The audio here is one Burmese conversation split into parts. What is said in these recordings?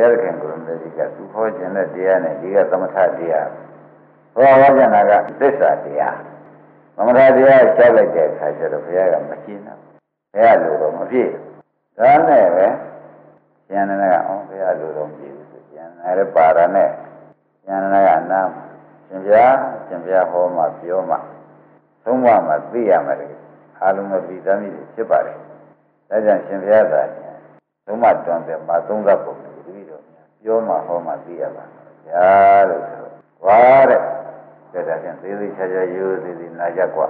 ရားခင်ကိုယ်တော်ကြီးကသူဟောခြင်းတဲ့တရားနဲ့ဒီကသမထတရားဟောဟောကြတာကသစ္စာတရားသမထတရားချက်လိုက်တဲ့အခါကျတော့ဘုရားကမကျင်းတော့ဘုရားလိုတော့မပြည့်ဒါနဲ့ပဲဉာဏ်နဲ့ကအောင်ဘုရားလိုတော့မပြည့်ဘူးဆိုဉာဏ်နဲ့လည်းပါရနဲ့ဉာဏ်နဲ့ကအနာရှင်ဘုရားရှင်ဘုရားဟောမှပြောမှသုံးမှမှသိရမှာတကယ်အားလုံးမပြီးသားမိဖြစ်ပါတယ်ဒါကြောင့်ရှင်ဘုရားသာသုံးမှတွန်တယ်မှာသုံးသပ်ပုံတတိတော် ပြောမှဟောမှသိရပါမယ်ဗျာလို့ဆိုတော့ဝါတဲ့ဒါကြတဲ့သေးသေးချာချာရိုးသေးသေးနာကြကွာ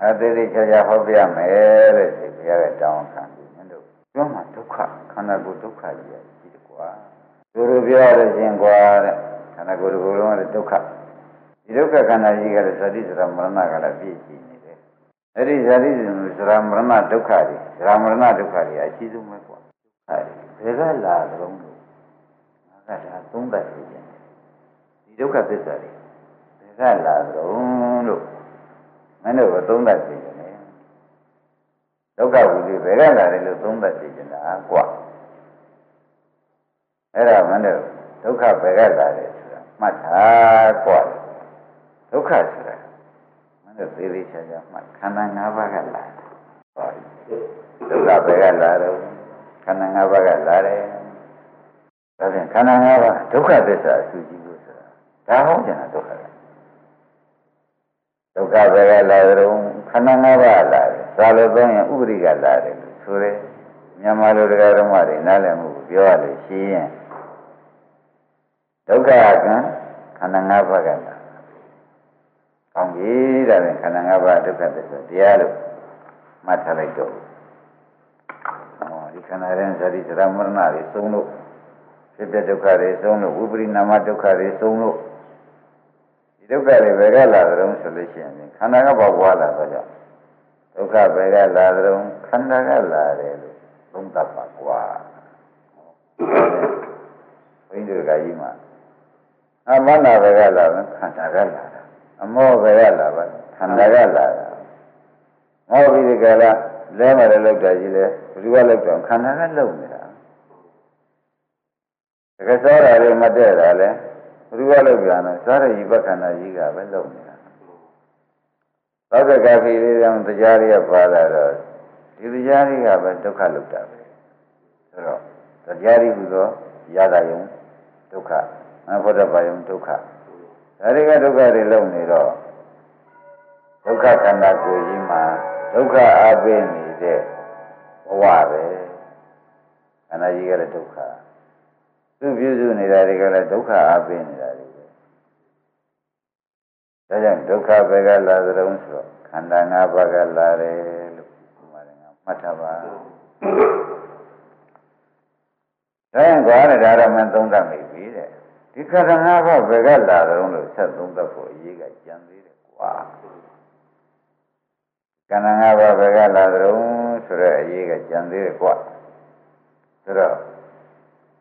အဲသေးသေးချာချာဟောပြမယ်တဲ့ဒီဘုရားရဲ့တောင်းခံပြီးမင်းတို့ပြောမှဒုက္ခခန္ဓာကိုယ်ဒုက္ခကြီးရရှိတယ်ကွာသူတို့ပြောရခြင်းကွာတဲ့ခန္ဓာကိုယ်ကိုယ်လုံးရဲ့ဒုက္ခဒီဒုက္ခခန္ဓာကြီးကလည်းသတိစရမရဏကလည်းပြည့်စုံနေတယ်အဲ့ဒီဇာတိစရမရဏဒုက္ခတွေဇာမရဏဒုက္ခတွေအရှိဆုံးပဲကွာအဲဘယ်ကလာကြုံလို့ငါ ကဒါသုံးသပ်နေတယ်ဒီဒုက္ခသစ္စာတွေဘယ်ကလာကြုံလို့မင်းတို့ကသုံးသပ်နေတယ်ဒုက္ခဝိသေဘယ်ကလာတယ်လို့သုံးသပ်နေကြတာကွာအဲ့ဒါမင်းတို့ဒုက္ခဘယ်ကလာတယ်ဆိုတာမှတ်ထားကွာဒုက္ခဆိုတာမင်းတို့သေးသေးချာချာမှတ်ခန္ဓာ၅ပါးကလာတယ်ဟောဒုက္ခဘယ်ကလာတော့ခန္ဓာ၅ပါးကလာတယ်ဒါဖြင့်ခန္ဓာ၅ပါး ဒုက္ခသစ္စာအစုကြည့်လို့ဆိုတာဒါဟောကြတာဒုက္ခကဒုက္ခဘယ်ကလာတော့ခန္ဓာ၅ပါးလာတယ်သာလို့သုံးရင်ဥပရိကလာတယ်လို့ဆိုတယ်မြန်မာလိုတရားဓမ္မတွေနားလည်မှုပြောရလို့ရှိရင်ဒုက္ခကံခန္ဓာ၅ပါးကလာကောင်းပြီဒါဖြင့်ခန္ဓာ၅ပါးဒုက္ခသစ္စာတရားလို့မှတ်ထားလိုက်တော့ဒီခန္ဓာရင်ဇာတိသရမရဏတွေသုံးလို့ ဖြစ်ပြဒုက္ခတွေသုံးလို့ဝိပရိနာမဒုက္ခတွေသုံးလို့ဒီဒုက္ခတွေဘယ်ကလာကြုံဆိုလို့ရှိရင်ခန္ဓာကပေါက်ပွားလာတော့ကြောင့်ဒုက္ခဘယ်ကလာကြုံခန္ဓာကလာတယ်လို့သုံးသပ်ပါကွာဘိန္ဒုကကြီးမှာအမနာဘယ်ကလာလဲခန္ဓာကလာတာအမောဘယ်ကလာပါခန္ဓာကလာတာမောပြီးဒီကလာလဲမယ်လောက်တာကြီးလဲဘယ်သူကလောက်တော့ခန္ဓာကလုံနေတာ တကယ်စောတာလေးမတည့်တာလဲဘယ်သူကလောက်ပြန်လဲစားရည်ဘခန္ဓာကြီးကပဲလုံနေတာသောကကဖီလေးတောင်တရားတွေကပါလာတော့ဒီတရားတွေကပဲဒုက္ခလောက်တာပဲဆိုတော့တရားတွေဟူသောရတာယုံဒုက္ခအဘုဒ္ဓဘာယုံဒုက္ခဒါတွေကဒုက္ခတွေလုံနေတော့ဒုက္ခခန္ဓာကိုယ်ကြီးမှာဒုက္ခအပိနေတဲ့ဘဝပဲခန္ဓာကြီးကလည်းဒုက္ခ သူပြုစုနေတာတွေကလည်းဒုက္ခအပိနေတာတွေပဲဒါကြောင့်ဒုက္ခပဲကလာသလုံးဆိုတော့ခန္ဓာ၅ပါးကလာတယ်လို့ဒီမှာလည်းမှတ်ထားပါဒါရင်ကွာတဲ့ဒါရမန်သုံးသပ်မိပြီတဲ့ဒီခန္ဓာ၅ပါးပဲကလာသလုံးလို့ဆက်သုံးသပ်ဖို့အရေးကကြံသေးတယ်ကွာခန္ဓာ၅ပါးပဲကလာသလုံးဆိုတော့အရေးကကြံသေးတယ်ကွာဆိုတော့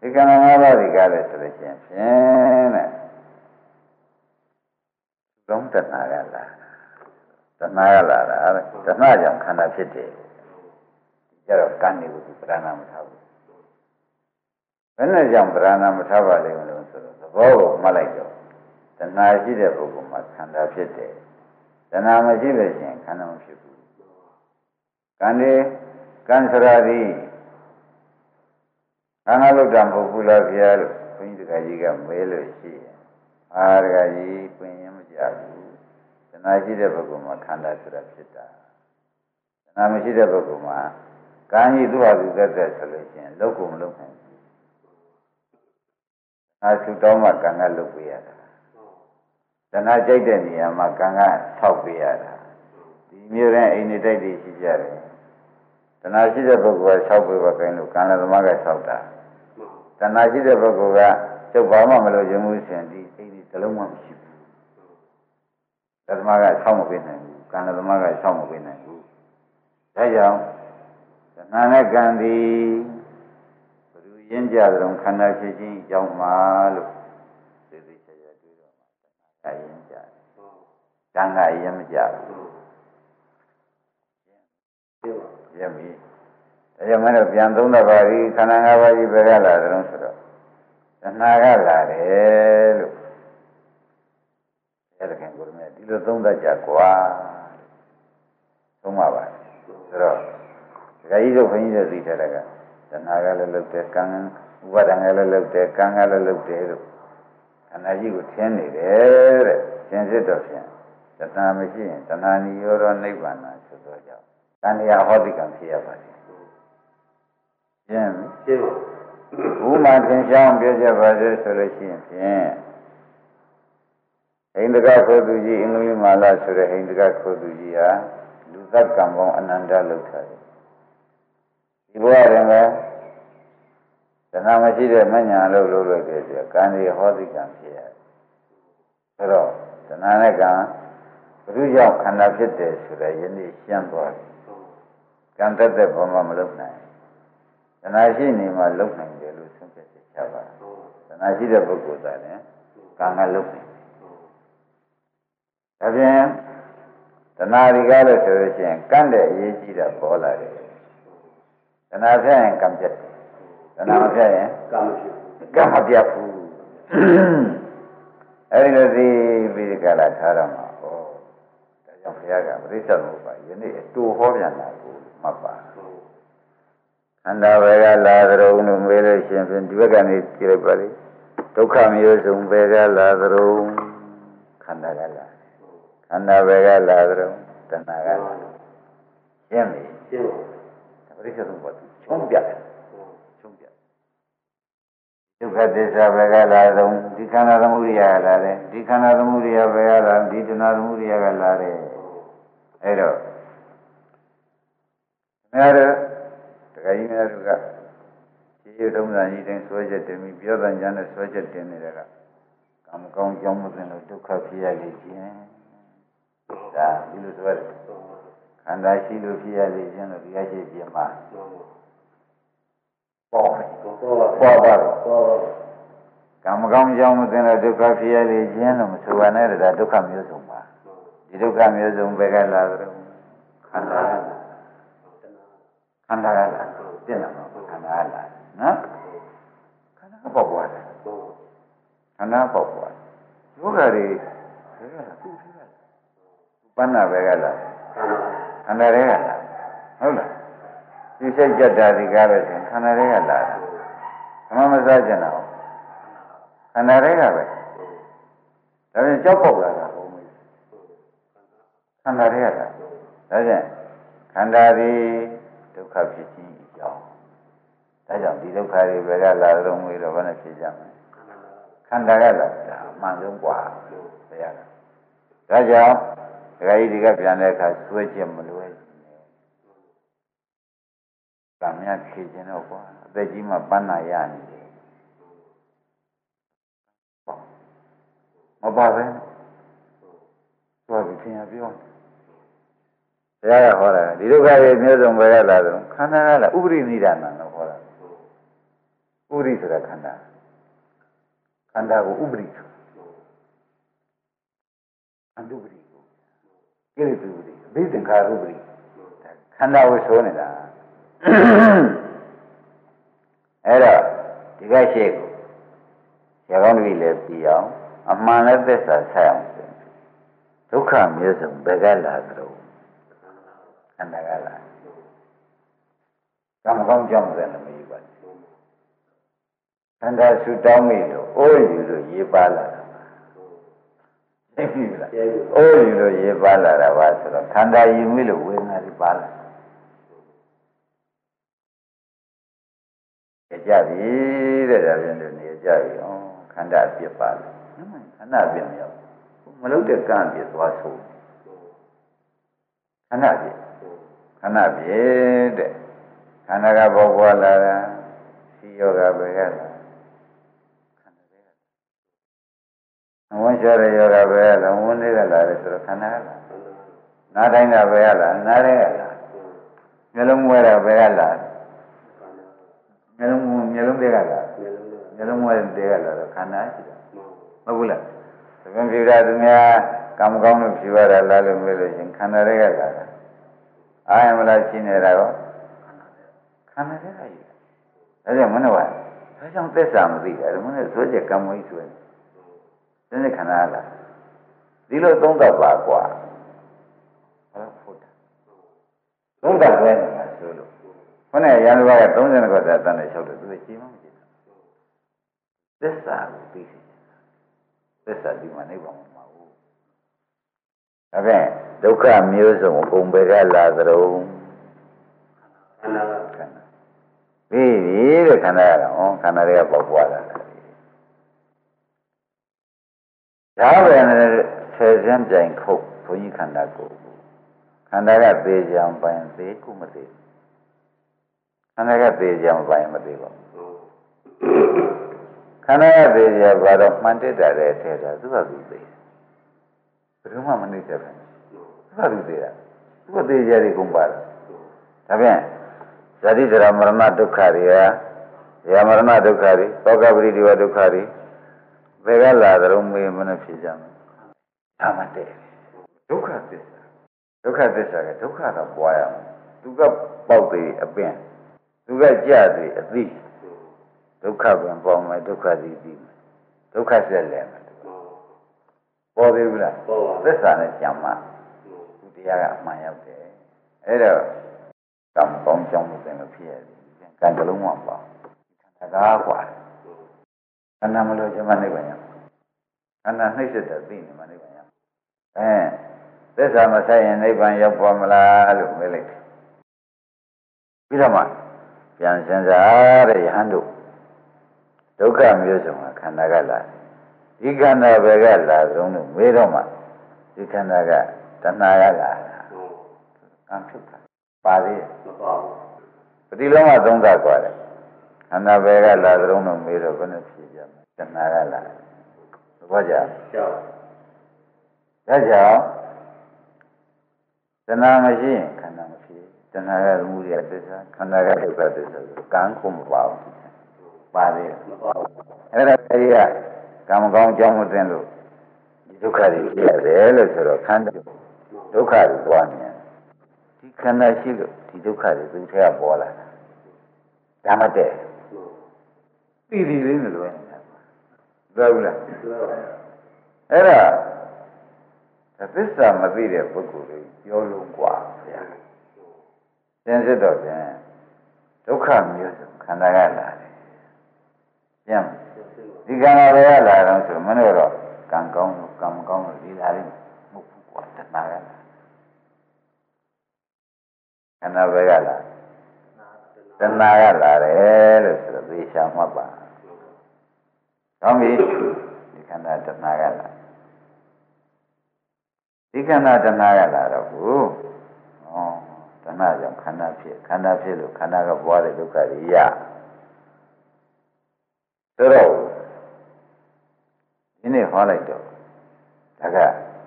ဒီခန္ဓာ၅ပါးဒီကားလဲဆိုလို့ရှိရင်ဖြင့်တဲ့သုံးတဏှာကလာတဏှာကလာတာတဏှာကြောင့်ခန္ဓာဖြစ်တယ်ကြတော့ကံနေကိုပြဏာမထားဘူးဘယ်နဲ့ကြောင့်ပြဏာမထားပါလိမ့်မလို့ဆိုတော့သဘောကိုမှတ်လိုက်တော့တဏှာရှိတဲ့ပုဂ္ဂိုလ်မှာခန္ဓာဖြစ်တယ်တဏှာမရှိလို့ရှိရင်ခန္ဓာမဖြစ်ဘူးကံဒီကံစရာသည် ခန္ဓာလုတ်တာမဟုတ်ဘူးလားဗျာလို့ဘုန်းကြီးတကကြီးကမဲလို့ရှိရင်အာတကကြီးပင်ရင်မကြဘူးတဏှာရှိတဲ့ပုဂ္ဂိုလ်မှာခန္ဓာဆိုတာဖြစ်တာတဏှာမရှိတဲ့ပုဂ္ဂိုလ်မှာကံကြီးသူ့ဟာသူသက်သက်ဆိုလို့ရှိရင်လုတ်ကိုမလုတ်နိုင်ဘူး။အာသုတောင်းမှကံကလုတ်ပေးရတာ။တဏှာကြိုက်တဲ့နေရာမှာကံကဆောက်ပေးရတာ။ဒီမျိုးတဲ့အိမ်နေတိုက်တွေရှိကြတယ်။တဏှာရှိတဲ့ပုဂ္ဂိုလ်ကဆောက်ပေးပါခိုင်းလို့ကံလည်းသမားကဆောက်တာ။ တဏှာရှိတဲ့ပုဂ္ဂိုလ်ကကျုပ်ဘာမှမလုပ်ခြင်းဘူးရှင်ဒီအိမ်ဒီတလုံးမှမရှိဘူး။သမားကဆောက်မပေးနိုင်ဘူး။ကံလည်းသမားကဆောက်မပေးနိုင်ဘူး။ဒါကြောင့်တဏှာနဲ့ကံသည်ဘယ်သူရင်းကြသလုံးခန္ဓာဖြစ်ခြင်းအကြောင်းမှာလို့သိသိချာချာတွေးတော့မှာတဏှာကရင်းကြတယ်။ကံကရင်းမကြဘူး။ရပြီ။ ဒါကြောင့်မင်းတို့ပြန်သုံးတော့ပါပြီခန္ဓာ၅ပါးကြီးပဲကလာတယ်လို့ဆိုတော့တဏှာကလာတယ်လို့အဲ့ဒါခင်ကိုရမေဒီလိုသုံးသပ်ကြကွာသုံးပါပါဆိုတော့ဒကာကြီးတို့ခွန်ကြီးတို့သိတဲ့ကတဏှာကလည်းလုတ်တယ်ကံဥပါဒံကလည်းလုတ်တယ်ကံကလည်းလုတ်တယ်လို့ခန္ဓာကြီးကိုထင်းနေတယ်တဲ့ရှင်းစစ်တော့ဖြင့်တဏှာမရှိရင်တဏှာနိရောဓနိဗ္ဗာန်ဆိုတော့ကြောင့်တဏှာဟောတိကံဖြစ်ရပါတ ယ်ရှင်းပြီရှင်းပါဥမာသင်ဆောင်ပြောကြပါစေဆိုလို့ရှိရင်ဖြင့်ဟိန္ဒကခိုသူကြီးအင်္ဂလိပ်မာလာဆိုတဲ့ဟိန္ဒကခိုသူကြီးဟာလူသတ်ကံပေါင်းအနန္တလောက်ထားတယ်ဒီဘဝတွင်ပဲတဏှာမရှိတဲ့မညာလို့လို့လို့တဲ့ဆိုကံဒီဟောတိကံဖြစ်ရတယ်ဆိုတော့တဏှာနဲ့ကံဘုရုကြောင့်ခန္ဓာဖြစ်တယ်ဆိုတဲ့ယနေ့ရှင်းသွားပြီကံတက်တဲ့ဘာမှမလုပ်နိုင် တဏှာရှိနေမှလုပ်နိုင်တယ်လို့ဆုံးဖြတ်ချက်ချပါတဏှာရှိတဲ့ပုဂ္ဂိုလ်သားလည်းကံကလုပ်နိုင်ဒါဖြင့်တဏှာဒီကားလို့ဆိုလို့ရှိရင်ကန့်တဲ့အရေးကြီးတာပေါ်လာတယ်တဏှာဖြတ်ရင်ကံပြတ်တယ်တဏှာမဖြတ်ရင်ကံမရှိကံမပြတ်ဘူးအဲဒီလိုသိပြီးဒီကလာထားတော့မှာဩဒါကြောင့်ဘုရားကပြိဿမုပ္ပါယနေ့အတူဟောပြန်တာကိုမှတ်ပါ ဘူးခန္ဓာဘယ်ကလာသရုံလို့မေးလို့ရှိရင်ဖြင့်ဒီဘက်ကနေကြည့်လိုက်ပါလိဒုက္ခမျိုးစုံဘယ်ကလာသရုံခန္ဓာကလာခန္ဓာဘယ်ကလာသရုံတဏှာကလာရှင်းပြီရှင်းပါဒါပရိစ္ဆေသုံးပါးသူချုံးပြတယ်ချုံးပြဒုက္ခသစ္စာဘယ်ကလာသရုံဒီခန္ဓာသမုဒိယကလာတယ်ဒီခန္ဓာသမုဒိယဘယ်ကလာဒီတဏှာသမုဒိယကလာတယ်အဲ့တော့ခင်ဗျားတို့တ ခါကြီးများတို့ကခြေရထုံးစံကြီးတိုင်းဆွဲချက်တင်ပြီးပြောတဲ့ညာနဲ့ဆွဲချက်တင်နေတဲ့ကကံမကောင်းကြောင်းမသိလို့ဒုက္ခဖြစ်ရလေခြင်းဒါဒီလိုဆိုရတယ်ခန္ဓာရှိလို့ဖြစ်ရလေခြင်းလို့ဒီရရှိပြမှာပေါ့တယ်တော့တော့ပါပေါ့ပါတယ်တော့ကံမကောင်းကြောင်းမသိလို့ဒုက္ခဖြစ်ရလေခြင်းလို့မဆိုပါနဲ့ဒါဒုက္ခမျိုးစုံပါဒီဒုက္ခမျိုးစုံဘယ်ကလာသလဲခန္ဓာကလာခန္ဓာကလာ ပြင်လာမှာခန္ဓာကလာနော်ခန္ဓာကပေါက်သွားတယ်တော့ခန္ဓာပေါက်သွားယောဂတွေဘယ်ကလာသူ့ထဲကလာပဏ္ဏဘယ်ကလာခန္ဓာတွေကလာဟုတ်လားဒီစိတ်ကြက်တာဒီကားလို့ရှင်ခန္ဓာတွေကလာတာသမမစားကြတာခန္ဓာတွေကပဲဒါပြန်ကြောက်ပေါက်လာတာဘုံမေးခန္ဓာတွေကလာဒါကြောင့်ခန္ဓာဒီဒုက္ခဖြစ်ခြင်းအ ကြောင်းဒါကြောင့်ဒီဒုက္ခတွေဘယ်ကလာတော့ငွေတော့ဘယ်နဲ့ဖြစ်ကြမလဲခန္ဓာကလာတာအမှန်ဆုံးกว่าဘယ်ရလဲဒါကြောင့်ဒကာကြီးတွေကပြန်တဲ့အခါဆွဲချက်မလွဲကံမြတ်ခေခြင်းတော့ကွာအသက်ကြီးမှပန်းနာရနေတယ်မပါပဲသွားပြီးသင်ရပြော ဘုရားကဟောတာဒီဒုက္ခတွေမျိုးစုံပဲလာတယ်ခန္ဓာကလည်းဥပရိနိဒာနလို့ဟောတာဥပရိဆိုတာခန္ဓာခန္ဓာကိုဥပရိဆိုအန္တုပရိကိုကိရိတုပရိဘိသင်္ခါရုပရိခန္ဓာကိုဆိုနေတာအဲ့တော့ဒီကရှိကိုရကောင်းတပြီလည်းပြီးအောင်အမှန်လည်းသစ္စာဆက်အောင်ဒုက္ခမျိုးစုံဘယ်ကလာသလဲခ န္ဓာကလာကံကောင်းကြောင့်လည်းမယူပါဘူးခန္ဓာဆူတောင်းမိလို့အိုးယူလို့ရေးပါလာတာသိပြီလားကျေးဇူးအိုးယူလို့ရေးပါလာတာပါဆိုတော့ခန္ဓာယူမိလို့ဝေဒနာတွေပါလာကြပြီတဲ့ဒါပြန်လို့နေကြပြီဩခန္ဓာအပြစ်ပါလာခန္ဓာအပြစ်မရောက်ဘူးမလုံးတဲ့ကံအပြစ်သွားဆိုခန္ဓာအပြစ် ခန္ဓာအပြစ်တဲ့ခန္ဓာကဘောပွားလာတာစီယောဂပဲကလာခန္ဓာပဲကလာဝန်းချရယောဂပဲကလာဝန်းလေးကလာတယ်ဆိုတော့ခန္ဓာကလာနားတိုင်းကပဲကလာနားတိုင်းကလာမျိုးလုံးမွဲတာပဲကလာမျိုးလုံးမျိုးလုံးတွေကလာမျိုးလုံးမွဲတဲ့ကလာတော့ခန္ဓာရှိတယ်မဟုတ်ဘူးလားသခင်ပြတာသူများကံကောင်းလို့ဖြူရတာလားလို့မေးလို့ရှင်ခန္ဓာတွေကလာတာ အာယမလားရှင်းနေတာရောခန္ဓာထဲကယူဒါကြောင့်မနောကဒါကြောင့်သက်စာမသိတာမနောဆိုချက်ကံမွေးဆိုတယ်ဒီနေ့ခန္ဓာလားဒီလိုသုံးသပ်ပါကွာဘာဖို့တာသုံးသပ်လဲနေတာဆိုလို့ခုနကရန်လူက30ခွက်သာတန်းနဲ့လျှောက်တယ်သူကရှင်းမှမရှင်းဘူးသက်စာကိုသိစေသစ္စာဒီမှာနိဗ္ဗာန်မှာဘူးဒါပြန် ဒုက္ခမျိုးစုံအကုန်ပဲကလာသရုံခန္ဓာကခန္ဓာပြီးပြီတဲ့ခန္ဓာကတော့ခန္ဓာတွေကပေါက်ပွားလာတာဒါပဲနဲ့ဆယ်စင်းပြိုင်ခုတ်ဘုန်းကြီးခန္ဓာကိုယ်ခန္ဓာကသေကြံပိုင်သေးကုမသေးခန္ဓာကသေကြံပိုင်မသေးပါဘူးခန္ဓာကသေကြဘာတော့မှန်တက်တာတဲ့ထဲတာသူကသူသေးဘယ်တော့မှမနှိမ့်ချ က်ပဲသူကသူသေးတာသူကသေကြတယ်ကုန်ပါလားဒါဖြင့်ဇာတိဇရာမရဏဒုက္ခတွေကဇာမရဏဒုက္ခတွေသောကပရိဒီဝဒုက္ခတွေဘယ်ကလာသလုံးမေးမနှဖြစ်ကြမယ်ဒါမှတည်းဒုက္ခသစ္စာဒုက္ခသစ္စာကဒုက္ခတော့ပွားရမယ်သူကပေါက်သေးအပင်သူကကြသေးအသိဒုက္ခပင်ပေါမယ်ဒုက္ခသီးပြီးမယ်ဒုက္ခဆက်လဲမယ်ပေါ်သေးဘူးလားပေါ်ပါသစ္စာနဲ့ကြံမှသူတ ရားကအမှန်ရောက်တယ်အဲ့တော့ကံကောင်းကြောင်းလို့ပြန်လို့ဖြစ်ရတယ်ကံတလုံးမှပေါ့ခန္ဓာကားกว่าခန္ဓာမလို့ကျမနိဗ္ဗာန်ရောက်ခန္ဓာနှိမ့်ဆက်တဲ့သိနေမှနိဗ္ဗာန်ရောက်အဲသစ္စာမဆိုင်ရင်နိဗ္ဗာန်ရောက်ပေါ်မလားလို့မေးလိုက်တယ်ပြီးတော့မှပြန်စဉ်းစားတဲ့ယဟန်တို့ဒုက္ခမျိုးစုံကခန္ဓာကလာဒီခန္ဓာပဲကလာဆုံးလို့မေးတော့မှဒီခန္ဓာက တဏှာရတာကံဖြစ်တာပါသေးတယ်မပါဘူးပတိလုံးကသုံးသပ်သွားတယ်ခန္ဓာဘယ်ကလာတဲ့ုံတော့မေးတော့ဘယ်နဲ့ဖြေပြမလဲတဏှာကလာသဘောကျကျောင်းဒါကြောင့်တဏှာမရှိရင်ခန္ဓာမဖြစ်တဏှာကမှုရသစ္စာခန္ဓာကဒုက္ခသစ္စာကံခုမပါဘူးပါသေးတယ်အဲ့ဒါကြီးကကံမကောင်းအကြောင်းမသိလို့ဒီဒုက္ခတွေဖြစ်ရတယ်လို့ဆိုတော့ခန္ဓာ ဒုက္ခတွေပွားနေတယ်ဒီခန္ဓာရှိလို့ဒီဒုက္ခတွေသူထဲကပေါ်လာတာဒါမှတည်းသိသိလေးမလွယ်နေတာသိဘူးလားအဲ့ဒါဒါသစ္စာမသိတဲ့ပုဂ္ဂိုလ်တွေပြောလို့กว่าဗျာသင်စစ်တော့ဖြင့်ဒုက္ခမျိုးစုံခန္ဓာကလာတယ်ပြန်ဒီကံလာတွေကလာတော့ဆိုမင်းတို့တော့ကံကောင်းလို့ကံမကောင်းလို့ဒီလာလိမ့် ခန္ဓာပဲကလာတဏှာကလာတယ်လို့ဆိုတော့သေချာမှတ်ပါကောင်းပြီဒီခန္ဓာတဏှာကလာဒီခန္ဓာတဏှာကလာတော့ဘူးဩတဏှာကြောင့်ခန္ဓာဖြစ်ခန္ဓာဖြစ်လို့ခန္ဓာကပွားတဲ့ဒုက္ခတွေရဆိုတော့ဒီနေ့ဟောလိုက်တော့ဒါက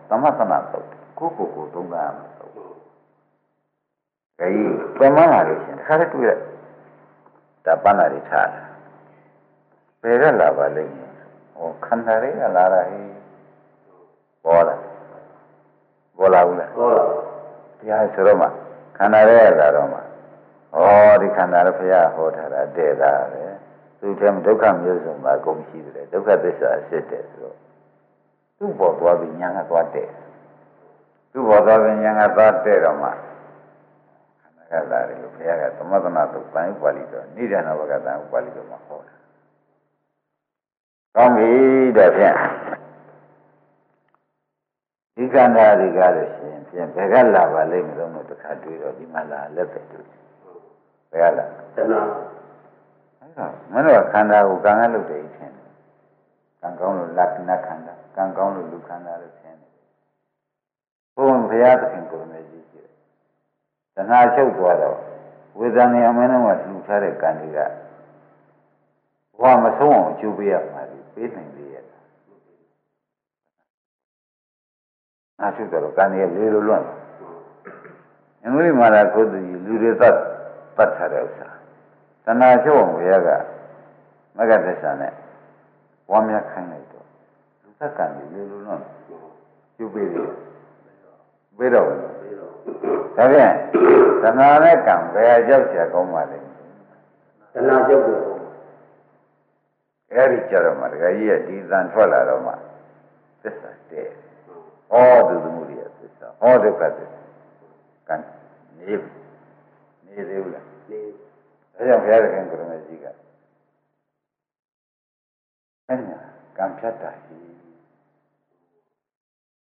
သမထနာသုတ်ကိုကိုကိုသုံးကားမှာသုတ် အဲဒီပြန်မလာလို့ရှင်တခါတည်းတွေ့ရဒါပန်းလာတွေထားတာဘယ်ကလာပါလိမ့်မယ်ဟောခန္ဓာတွေကလာတာဟိပေါ်လာပေါ်လာဘူးလားဟောလားတရားဆိုတော့မှခန္ဓာတွေကလာတော့မှဩဒီခန္ဓာလည်းဘုရားဟောထားတာတဲ့တာပဲသူတည်းဒုက္ခမျိုးစုံမှာအကုန်ရှိတယ်ဒုက္ခသစ္စာအစစ်တယ်ဆိုတော့သူ့ပေါ်သွားပြီးညာကသွားတဲ့သူ့ပေါ်သွားပြီးညာကသွားတဲ့တော့မှ ခန္ဓာကလာတယ်လို့ဘုရားကသမထနာသုတ်ပန်ဥပါဠိတော်နိဒာနဝကတံဥပါဠိတော်မှာဟောတာကောင်းပြီတဲ့ဖြင့်ဒီကန္တာတွေကလို့ရှိရင်ဖြင့်ဘယ်ကလာပါလိမ့်မလို့တော့တစ်ခါတွေ့တော့ဒီမှာလာလက်ပဲတွေ့ဘယ်ကလာတဏှာအဲ့တော့မင်းတို့ကခန္ဓာကိုကံကလုပ်တယ်ထင်တယ်ကံကောင်းလို့လက္ခဏာခန္ဓာကံကောင်းလို့လူခန္ဓာလို့ထင်တယ်ဘုန်းဘုရားသခင်ကိုယ်နဲ့ကြည့်ကြည့် တဏှာချုပ်သွားတော့ဝေဒနာအမင်းတို့ကလှူထားတဲ့ကံတွေကဘဝမဆုံးအောင်ကျိုးပေးရမှာဒီပေးနိုင်သေးရဲ့အားချုပ်တော့ကံတွေလေးလိုလွန့်အင်္ဂလိပ်မှာလည်းကိုယ်သူကြီးလူတွေသတ်တတ်ထားတဲ့ဥစ္စာတဏှာချုပ်အောင်ဘုရားကမဂ္ဂသစ္စာနဲ့ဝါမြခိုင်းလိုက်တော့လူသတ်ကံတွေလေးလိုလွန့်ကျိုးပေးတယ်ပေးတော့ဘူးပြီးတော့ ဒါဖြင့်သနာနဲ့ကံဘယ်ကြောက်ကြကောင်းပါလဲသနာကြောက်ကြအဲ့ဒီကြတော့မှတခါကြီးကဒီသံထွက်လာတော့မှသစ္စာတဲ့ဟောဒုသမုဒိယသစ္စာဟောဒုက္ခသစ္စာကံနေနေသေးဘူးလားနေဒါကြောင့်ဘုရားသခင်ကရုဏာကြီးကအဲ့ညာကံဖြတ်တာကြီး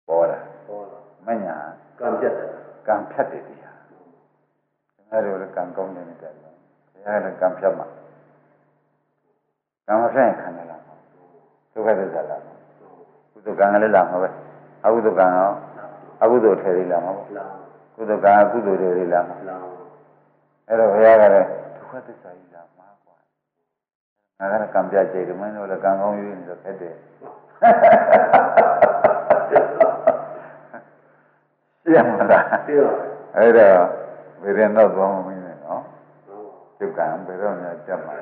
ပေါ်လာပေါ်လာမညာ ကံပြတ်တယ်ကံဖြတ်တယ်တရားခင်ဗျားတို့လည်းကံကောင်းတယ်နဲ့တယ်ဘုရားလည်းကံဖြတ်မှာကံမဖြတ်ရင်ခံရလားဒုက္ခသစ္စာလားကုသကံကလည်းလာမှာပဲအကုသကံရောအကုသိုလ်ထဲလေးလာမှာပေါ့လာကုသကံအကုသိုလ်တွေလေးလာမှာလာအဲ့တော့ဘုရားကလည်းဒုက္ခသစ္စာကြီးလာမှာကွာငါကလည်းကံပြကြိတ်တယ်မင်းတို့လည်းကံကောင်းယူနေတော့ခက်တယ် ရှင်းမလားသိရောအဲ့တော့ဝေဒနာတော့မင်းနဲ့နော်ဟောကျုပ်ကံဘယ်တော့မှကြက်မှာ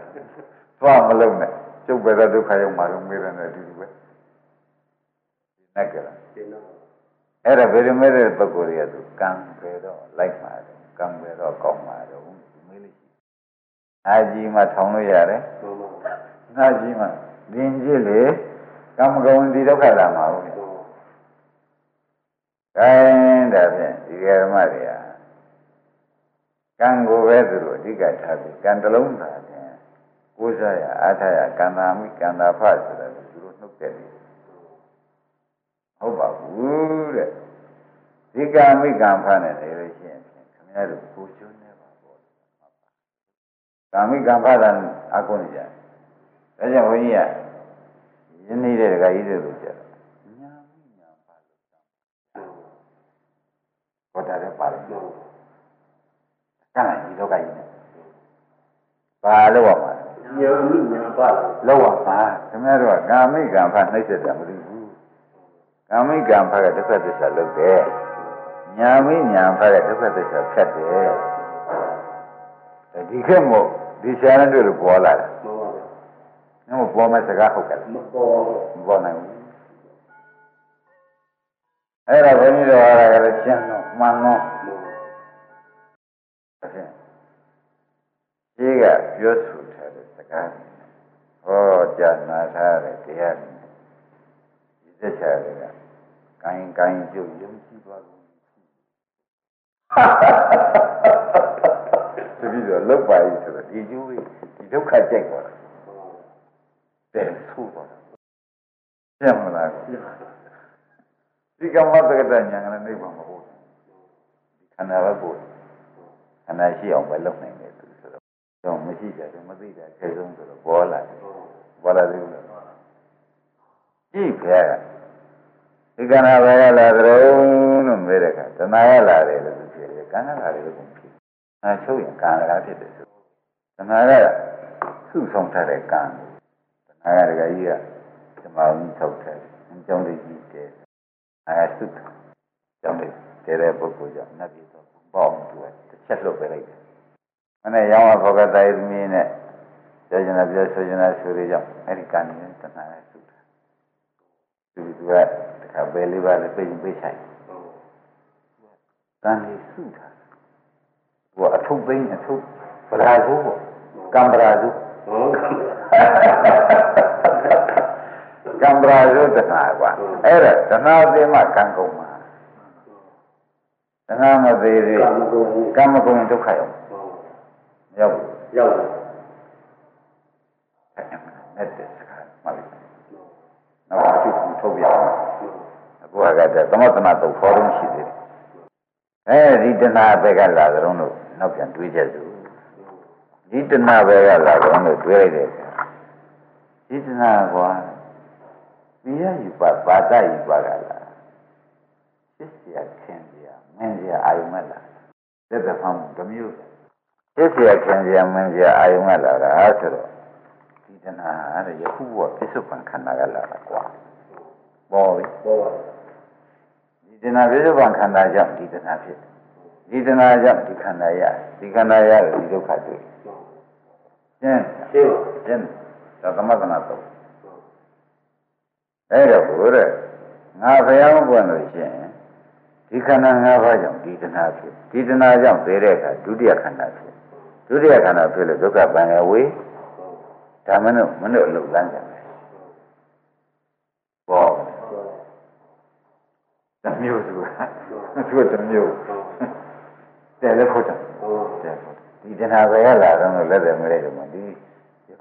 သွားမလုံးနဲ့ကျုပ်ပဲတော့ဒုက္ခရောက်မှာလို့မေးတယ်နဲ့အတူတူပဲဒီနဲ့ကြလားဒီနောက်အဲ့ဒါဗေဒမဲတဲ့ပုဂ္ဂိုလ်တွေကသူကံပဲတော့လိုက်မှာတယ်ကံပဲတော့ကောက်မှာတော့မေးလို့ရှိအာကြီးမှထောင်လို့ရတယ်ဟောမှာနာကြီးမှဒင်ကြီးလေကံမကုံဒီဒုက္ခလာမှာဟုတ်ကဲ့ဟော ခိုင်းဒါဖြင့်ဒီကဓမ္မတွေကကံကိုပဲသူတို့အဓိကထားပြီးကံတစ်လုံးသာဖြင့်ကိုးစားရအားထားရကံသာမိကံသာဖဆိုတာသူတို့နှုတ်တဲ့တယ်ဟုတ်ပါဘူးတဲ့ဒီကံမိကံဖနဲ့နေလို့ရှိရင်ဖြင့်ခင်ဗျားတို့ကိုကျွန်းနေပါပေါ့ကာမိကံဖတာအကုန်နေကြတယ်ဒါကြောင့်ဘုန်းကြီးကယင်းနေတဲ့ဒကာကြီးတွေလို့ကြတယ်ညာမိညာဖလို့ ဟောတာလည်းပါတယ်ဟောကံကြီးလောကကြီးနဲ့ဘာလို့ရမှာလဲညာမိညာပါလာလောက်ရပါခင်ဗျားတို့ကကာမိကံဖနှိမ့်ဆက်တာမသိဘူးကာမိကံဖကဒုက္ခသစ္စာလုပ်တယ်ညာမိညာဖကဒုက္ခသစ္စာဖြတ်တယ်ဒီခေတ်မို့ဒီရှားတဲ့တို့လိုပေါ်လာတယ်ဟောပါ။ငါမပေါ်မဲ့စကားဟုတ်ကဲ့မပေါ်မပေါ်နိုင်ဘူး။ အဲ့ဒါဘုန်းကြီးတို့အားကလည်းရှင်းတော့မှန်တော့အဲ့ဒါဒီကပြောဆိုထားတဲ့စကားတွေဟောကြားနာထားတဲ့တရားတွေဒီသက်ချာတွေကကိုင်းကိုင်းကျုပ်ယုံကြည်သွားလို့တပည့်တော်လောက်ပါပြီဆိုတော့ဒီကျိုးကြီးဒီဒုက္ခကြိုက်သွားတာတဲ့ဆိုးသွားတာရှင်းမလားပြတ် ဒီကမ္မတက္ကတညာကလည်းနိဗ္ဗာန်မဟုတ်ဘူးဒီခန္ဓာပဲပို့ခန္ဓာရှိအောင်ပဲလုပ်နိုင်တယ်သူဆိုတော့တော့မရှိကြတယ်မသိတာခဲဆုံးဆိုတော့ပေါ်လာတယ်ပေါ်လာသေးဘူးလားကြည့်ခဲဒီခန္ဓာပဲလာကြုံလို့မေးတဲ့အခါတဏှာရလာတယ်လို့သူပြောတယ်ကံကလာတယ်လို့ကုန်ဖြစ်အဲချုပ်ရင်ကံလာဖြစ်တယ်ဆိုတဏှာကစုဆောင်ထားတဲ့ကံတဏှာကတကကြီးကဓမ္မဝိထုတ်တယ်အကြောင်းလေးကြီးတယ် အဲသုတကြောင့်လေတဲတဲ့ပုဂ္ဂိုလ်ကြောင့်နတ်ပြည်တော့ပေါ့သူကတစ်ချက်လွတ်ပေးလိုက်တယ်။မနေ့ရောင်းဝဘောကတိုင်သမီးနဲ့ပြောချင်တာပြောဆိုချင်တာဆိုရကြောင့်အဲ့ဒီကံနဲ့တဏှာနဲ့သုတသူသူကတခါပဲလေးပါလေးပြင်ပေးဆိုင်ကံလေးသုတာသူကအထုပ်သိမ်းအထုပ်ပရာဇုပေါ့ကံပရာဇုဟောကံ ကံပရာဇုတဏှာကွာအဲ့ဒါတဏှာသိမှကံကုန်မှာတဏှာမသေးသေးကံကုန်ကံမကုန်ရင်ဒုက္ခရောက်ဟောမရောက်ဘူးရောက်တယ်နဲ့တဲ့စကားမှတ်လိုက်နောက်တစ်ခုထုတ်ပြအောင်အခုကတည်းကသမထနာတော့ဖော်လို့ရှိသေးတယ်အဲဒီတဏှာဘက်ကလာကြတော့လို့နောက်ပြန်တွေးချက်စုဒီတဏှာဘက်ကလာတော့လို့တွေးလိုက်တဲ့အခါဒီတဏှာကွာ မိရယူပါပါဒယူပါကလားစစ်စရာခင်စရာမင်းစရာအာယုမလားသက်သက်ဖမ်းမှုတစ်မျိုးစစ်စရာခင်စရာမင်းစရာအာယုမလားလားဆိုတော့ဒီတဏှာတဲ့ယခုဘဝပြစ္ဆုတ်ပံခန္ဓာကလာတာကွာပေါ်ပြီဟောပါဒီတဏှာပြစ္ဆုတ်ပံခန္ဓာကြောင့်ဒီတဏှာဖြစ်တယ်ဒီတဏှာကြောင့်ဒီခန္ဓာရဒီခန္ဓာရဒီဒုက္ခတွေ့ရှင်းရှင်းပါရှင်းဒါသမထနာတော့ အဲ့တော့ဘုရားငါဖျောင်းပွင့်လို့ရှိရင်ဒီခန္ဓာ၅ပါးကြောင့်ဒီတဏှာဖြစ်ဒီတဏှာကြောင့်သေတဲ့အခါဒုတိယခန္ဓာဖြစ်ဒုတိယခန္ဓာဖြစ်လို့ဒုက္ခပံရဝေဒါမနုမနုလုံလန်းကြတယ်ဘောတမျိုးသူသူတမျိုးတယ်လည်းခေါ်တာတယ်ခေါ်တာဒီတဏှာပဲလာတော့လက်တယ်မလဲတော့မဒီ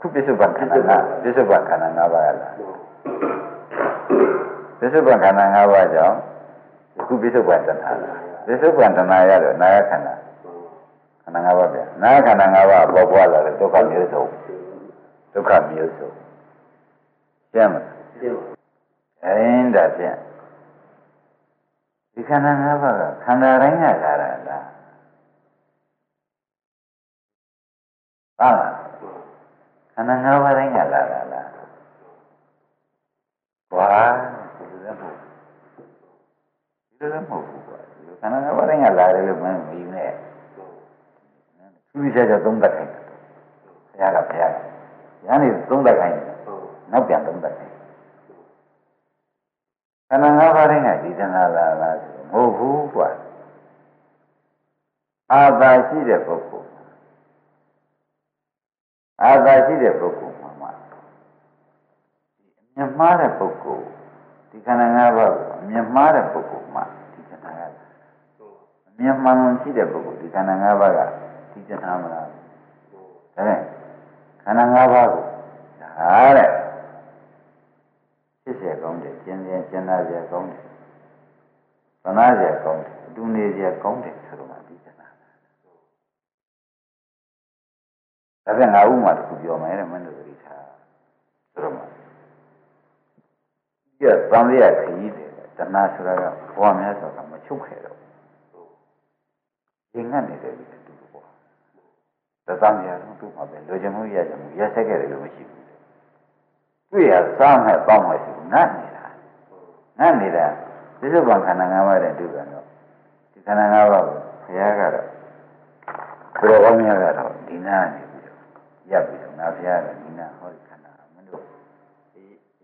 ခုပြစ္ဆုတ်ပံခန္ဓာပြစ္ဆုတ်ပံခန္ဓာ၅ပါးလာ ပစ္စုပန်ခန္ဓာ၅ပါးကြောင့်ခုပစ္စုပန်တဏှာလာပစ္စုပန်တဏှာရတော့နာယခန္ဓာခန္ဓာ၅ပါးပြန်နာယခန္ဓာ၅ပါးပေါ်ပွားလာတဲ့ဒုက္ခမျိုးစုံဒုက္ခမျိုးစုံကျမ်းမရှင်းပါအင်းဒါဖြင့်ဒီခန္ဓာ၅ပါးကခန္ဓာတိုင်းကလာတာလားဟုတ်လားခန္ဓာ၅ပါးတိုင်းကလာတာလားကွာဒီလိုလည်းမဟုတ် ဘူးဒီလိုလည်းမဟုတ်ဘူးကွာဒီခန္ဓာ၅ပါးတိုင်းကလာတယ်လို့မင်းမယူနဲ့သူကြီးချက်သုံးသက်ခိုင်းတယ်ဘုရားကဘုရားကညာနေသုံးသက်ခိုင်းတယ်နောက်ပြန်သုံးသက်ခိုင်းခန္ဓာ၅ပါးတိုင်းကဒီတဏှာလာလားဆိုမဟုတ်ဘူးကွာအာသာရှိတဲ့ပုဂ္ဂိုလ်အာသာရှိတဲ့ပုဂ္ဂိုလ်မှာမှဒီအမြင်မှားတဲ့ပုဂ္ဂိုလ် ဒီခန္ဓာ၅ပါးကိုအမြင်မှားတဲ့ပုဂ္ဂိုလ်မှဒီတဏှာကအမြင်မှန်ရှိတဲ့ပုဂ္ဂိုလ်ဒီခန္ဓာ၅ပါးကဒီတဏှာမလားဒါနဲ့ခန္ဓာ၅ပါးကိုဒါတဲ့ဖြစ်เสียကောင်းတယ်ကျင်ကျင်ကျင်နာเสียကောင်းတယ်သနာเสียကောင်းတယ်အတူနေเสียကောင်းတယ်ဆိုတော့မှဒီတဏှာဒါပြန်ငါဥမာတစ်ခုပြောမယ်တဲ့မင်းတို့ ဒီကသံဃာခရီးတယ်တဏှာဆိုတာကဘဝများစွာကမချုပ်ခဲ့တော့ရင်ငတ်နေတယ်ဒီတူပေါ့တသံဃာလုံးသူ့မှာပဲလိုချင်မှုရချင်မှုရက်ဆက်ခဲ့တယ်လို့မရှိဘူးတွေ့ရစားမဲ့ပေါင်းမဲ့ရှိဘူးငတ်နေတာငတ်နေတာပြစ္ဆုတ်ပံခန္ဓာ၅ပါးတဲ့ဒုက္ခတော့ဒီခန္ဓာ၅ပါးကိုဘုရားကတော့ဘုရားကောင်းများကတော့ဒီနာနေပြီးတော့ရပ်ပြီးတော့ငါဘုရားကဒီနာဟောဒီခန္ဓာမင်းတို့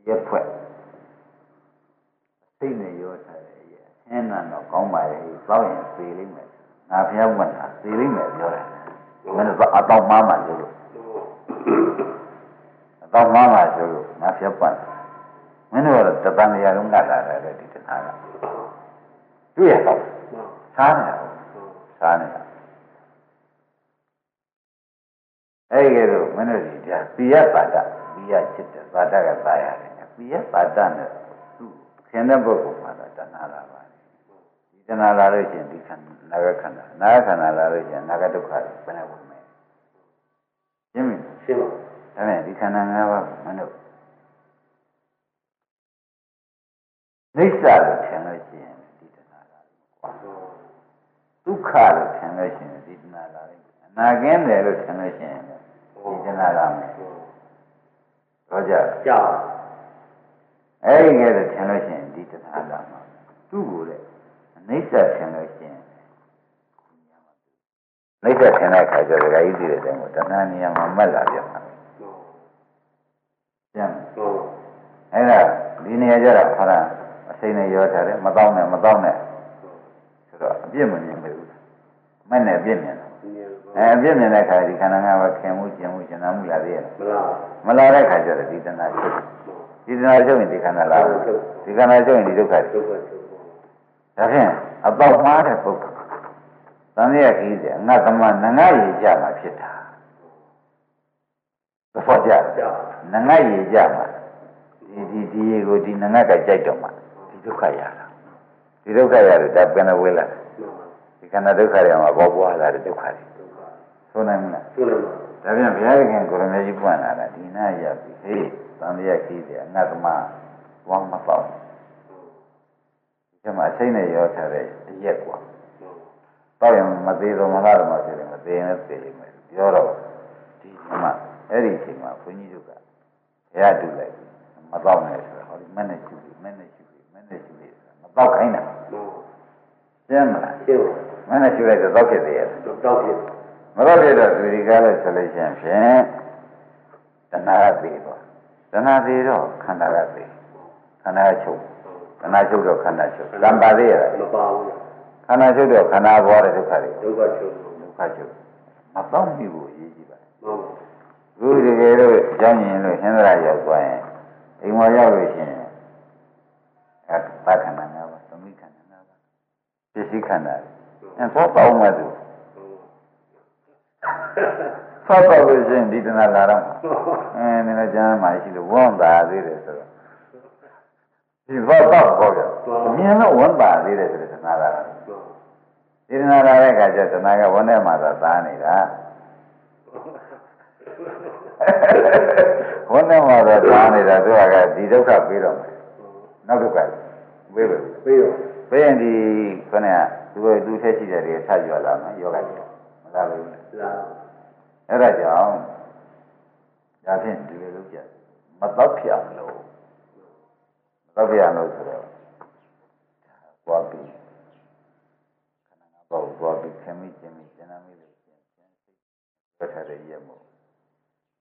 ရက်ဖွဲ့ စိတ်နဲ့ရောထားတယ်ရဲ့အင်းနာတော့ကောင်းပါရဲ့သောက်ရင်သေလိမ့်မယ်ငါဘုရားဝန်တာသေလိမ့်မယ်ပြောတယ်မင်းတို့အတော့မှားမှလို့အတော့မှားမှဆိုလို့ငါဘုရားပတ်မင်းတို့ကတော့တပန်တရားလုံးကလာတယ်ဒီတခါကတွေ့ရတော့စားနေတာစားနေတာအဲ့ဒီလိုမင်းတို့ဒီဒါပိယပါဒပိယချစ်တယ်ပါဒကသာရတယ်ပိယပါဒနဲ့သူခ င်တဲ့ပုဂ္ဂိုလ်မှာတော့တဏှာလာပါတယ်ဒီတဏှာလာလို့ရှိရင်ဒီခန္ဓာနာဂခန္ဓာနာဂခန္ဓာလာလို့ရှိရင်နာဂဒုက္ခဘယ်နဲ့ဝင်မလဲရှင်းပြီရှင်းပါဒါနဲ့ဒီခန္ဓာ၅ပါးကိုမင်းတို့နိစ္စလို့ထင်လို့ရှိရင်ဒီတဏှာလာပြီကွာဒုက္ခလို့ထင်လို့ရှိရင်ဒီတဏှာလာပြီအနာကင်းတယ်လို့ထင်လို့ရှိရင်ဒီတဏှာလာမယ်တော့ကြကြာအဲ့ဒီကဲလို့ထင်လို့ရှိရင် ဒီတဏှာလာမှာသူ့ကိုလေအနိစ္စထင်လို့ရှိရင်နိစ္စထင်တဲ့အခါကျတော့ဒါကြီးသိတဲ့တိုင်ကိုတဏှာနေရာမှာမက်လာပြန်မှာပြန်ဟုတ်အဲ့ဒါဒီနေရာကျတော့ခါရအစိမ့်နဲ့ရောထားတယ်မတော့နဲ့မတော့နဲ့ဆိုတော့အပြစ်မမြင်ဘူးမဲ့နဲ့အပြစ်မြင်တယ်ဒီနေရာအဲအပြစ်မြင်တဲ့ခါဒီခန္ဓာငါးပါးခင်မှုကျင်မှုကျင်နာမှုလာသေးရဲ့မလားမလာတဲ့ခါကျတော့ဒီတဏှာချုပ် ဒီတဏှာချုပ်ရင်ဒီခန္ဓာလာဘူးဒီခန္ဓာချုပ်ရင်ဒီဒုက္ခဒုက္ခချုပ်ဒါဖြင့်အပေါက်မှားတဲ့ပုဂ္ဂိုလ်သံဃာကြီးတဲ့အငတ်သမနငါရည်ကြမှာဖြစ်တာသဘောကျကြာနငါရည်ကြမှာဒီဒီဒီရေကိုဒီနငါကကြိုက်တော့မှဒီဒုက္ခရတာဒီဒုက္ခရတော့ဒါပင်ဝေးလာဒီခန္ဓာဒုက္ခတွေမှာပေါ်ပွားလာတဲ့ဒုက္ခတွေဆိုနိုင်မလားရှင်းလို့ဒါပြန်ဘုရားခင်ကိုရမေကြီးပွင့်လာတာဒီနာရပြီဟေး သံဃာကြီးတဲ့အငတ်သမဝမ်းမပေါ့ဒီမှာအစိမ့်နဲ့ရောထားတဲ့အရက်ကွာတော့ရင်မသေးတော့မလားတော့မဖြစ်တယ်မသေးရင်လည်းသေလိမ့်မယ်ပြောတော့ဒီမှာအဲ့ဒီအချိန်မှာဘုန်းကြီးတို့ကဘုရားတူလိုက်မတော့နဲ့ဆိုတော့ဟောဒီမနဲ့ရှုပြီးမနဲ့ရှုပြီးမနဲ့ရှုပြီးမတော့ခိုင်းတာရှင်းမလားရှင်းပါမနဲ့ရှုလိုက်တော့တော့ဖြစ်သေးရဲ့တော့တောက်ဖြစ်မတော့ဖြစ်တော့သူဒီကားလို့ဆိုလို့ရှိရင်ဖြင့်တဏှာကသေး တော့တဏှာသေးတော့ခန္ဓာကသေးခန္ဓာကချုပ်ခန္ဓာချုပ်တော့ခန္ဓာချုပ်တံပါသေးရလားမပါဘူးခန္ဓာချုပ်တော့ခန္ဓာပေါ်တဲ့ဒုက္ခတွေဒုက္ခချုပ်ဒုက္ခချုပ်မတော့မိဘူးအရေးကြီးပါတယ်ဟုတ်ခုတကယ်လို့ကြောင်းရင်လို့ဟင်္ဒရာရောက်သွားရင်အိမ်မောရောက်လို့ရှိရင်အဲပါခန္ဓာ၅ပါးသမိခန္ဓာပစ္စည်းခန္ဓာအဲသောတောင်းမှသူ သောတောလို့ရှိရင်ဒီတဏှာလာတော့အဲနည်းနည်းကျမ်းမှရှိလို့ဝန်းတာသေးတယ်ဆိုတော့ဒီသောတောပေါ့ဗျအမြင်တော့ဝန်းတာသေးတယ်ဆိုတဲ့တဏှာလာတာဒီတဏှာလာတဲ့အခါကျတဏှာကဝန်းထဲမှာသာသားနေတာဝန်းထဲမှာသာသားနေတာသူကဒီဒုက္ခပြီးတော့မယ်နောက်ဒုက္ခဝေးပဲပြီးတော့ဘယ်ရင်ဒီခဏကသူကသူထက်ရှိတဲ့တွေဆက်ရွလာမှာယောဂတွေမလာဘူးလာ အဲ့ဒါကြောင့်ဒါဖြင့်ဒီလိုလုပ်ကြမတော့ပြအောင်လို့မတော့ပြအောင်လို့ဆိုတော့သွားပြီးခဏကပေါ့သွားပြီးခမိချင်းမိကျန်မိလို့ရှင်းရှင်းစိတ်ပတ်ထားတဲ့ရက်မို့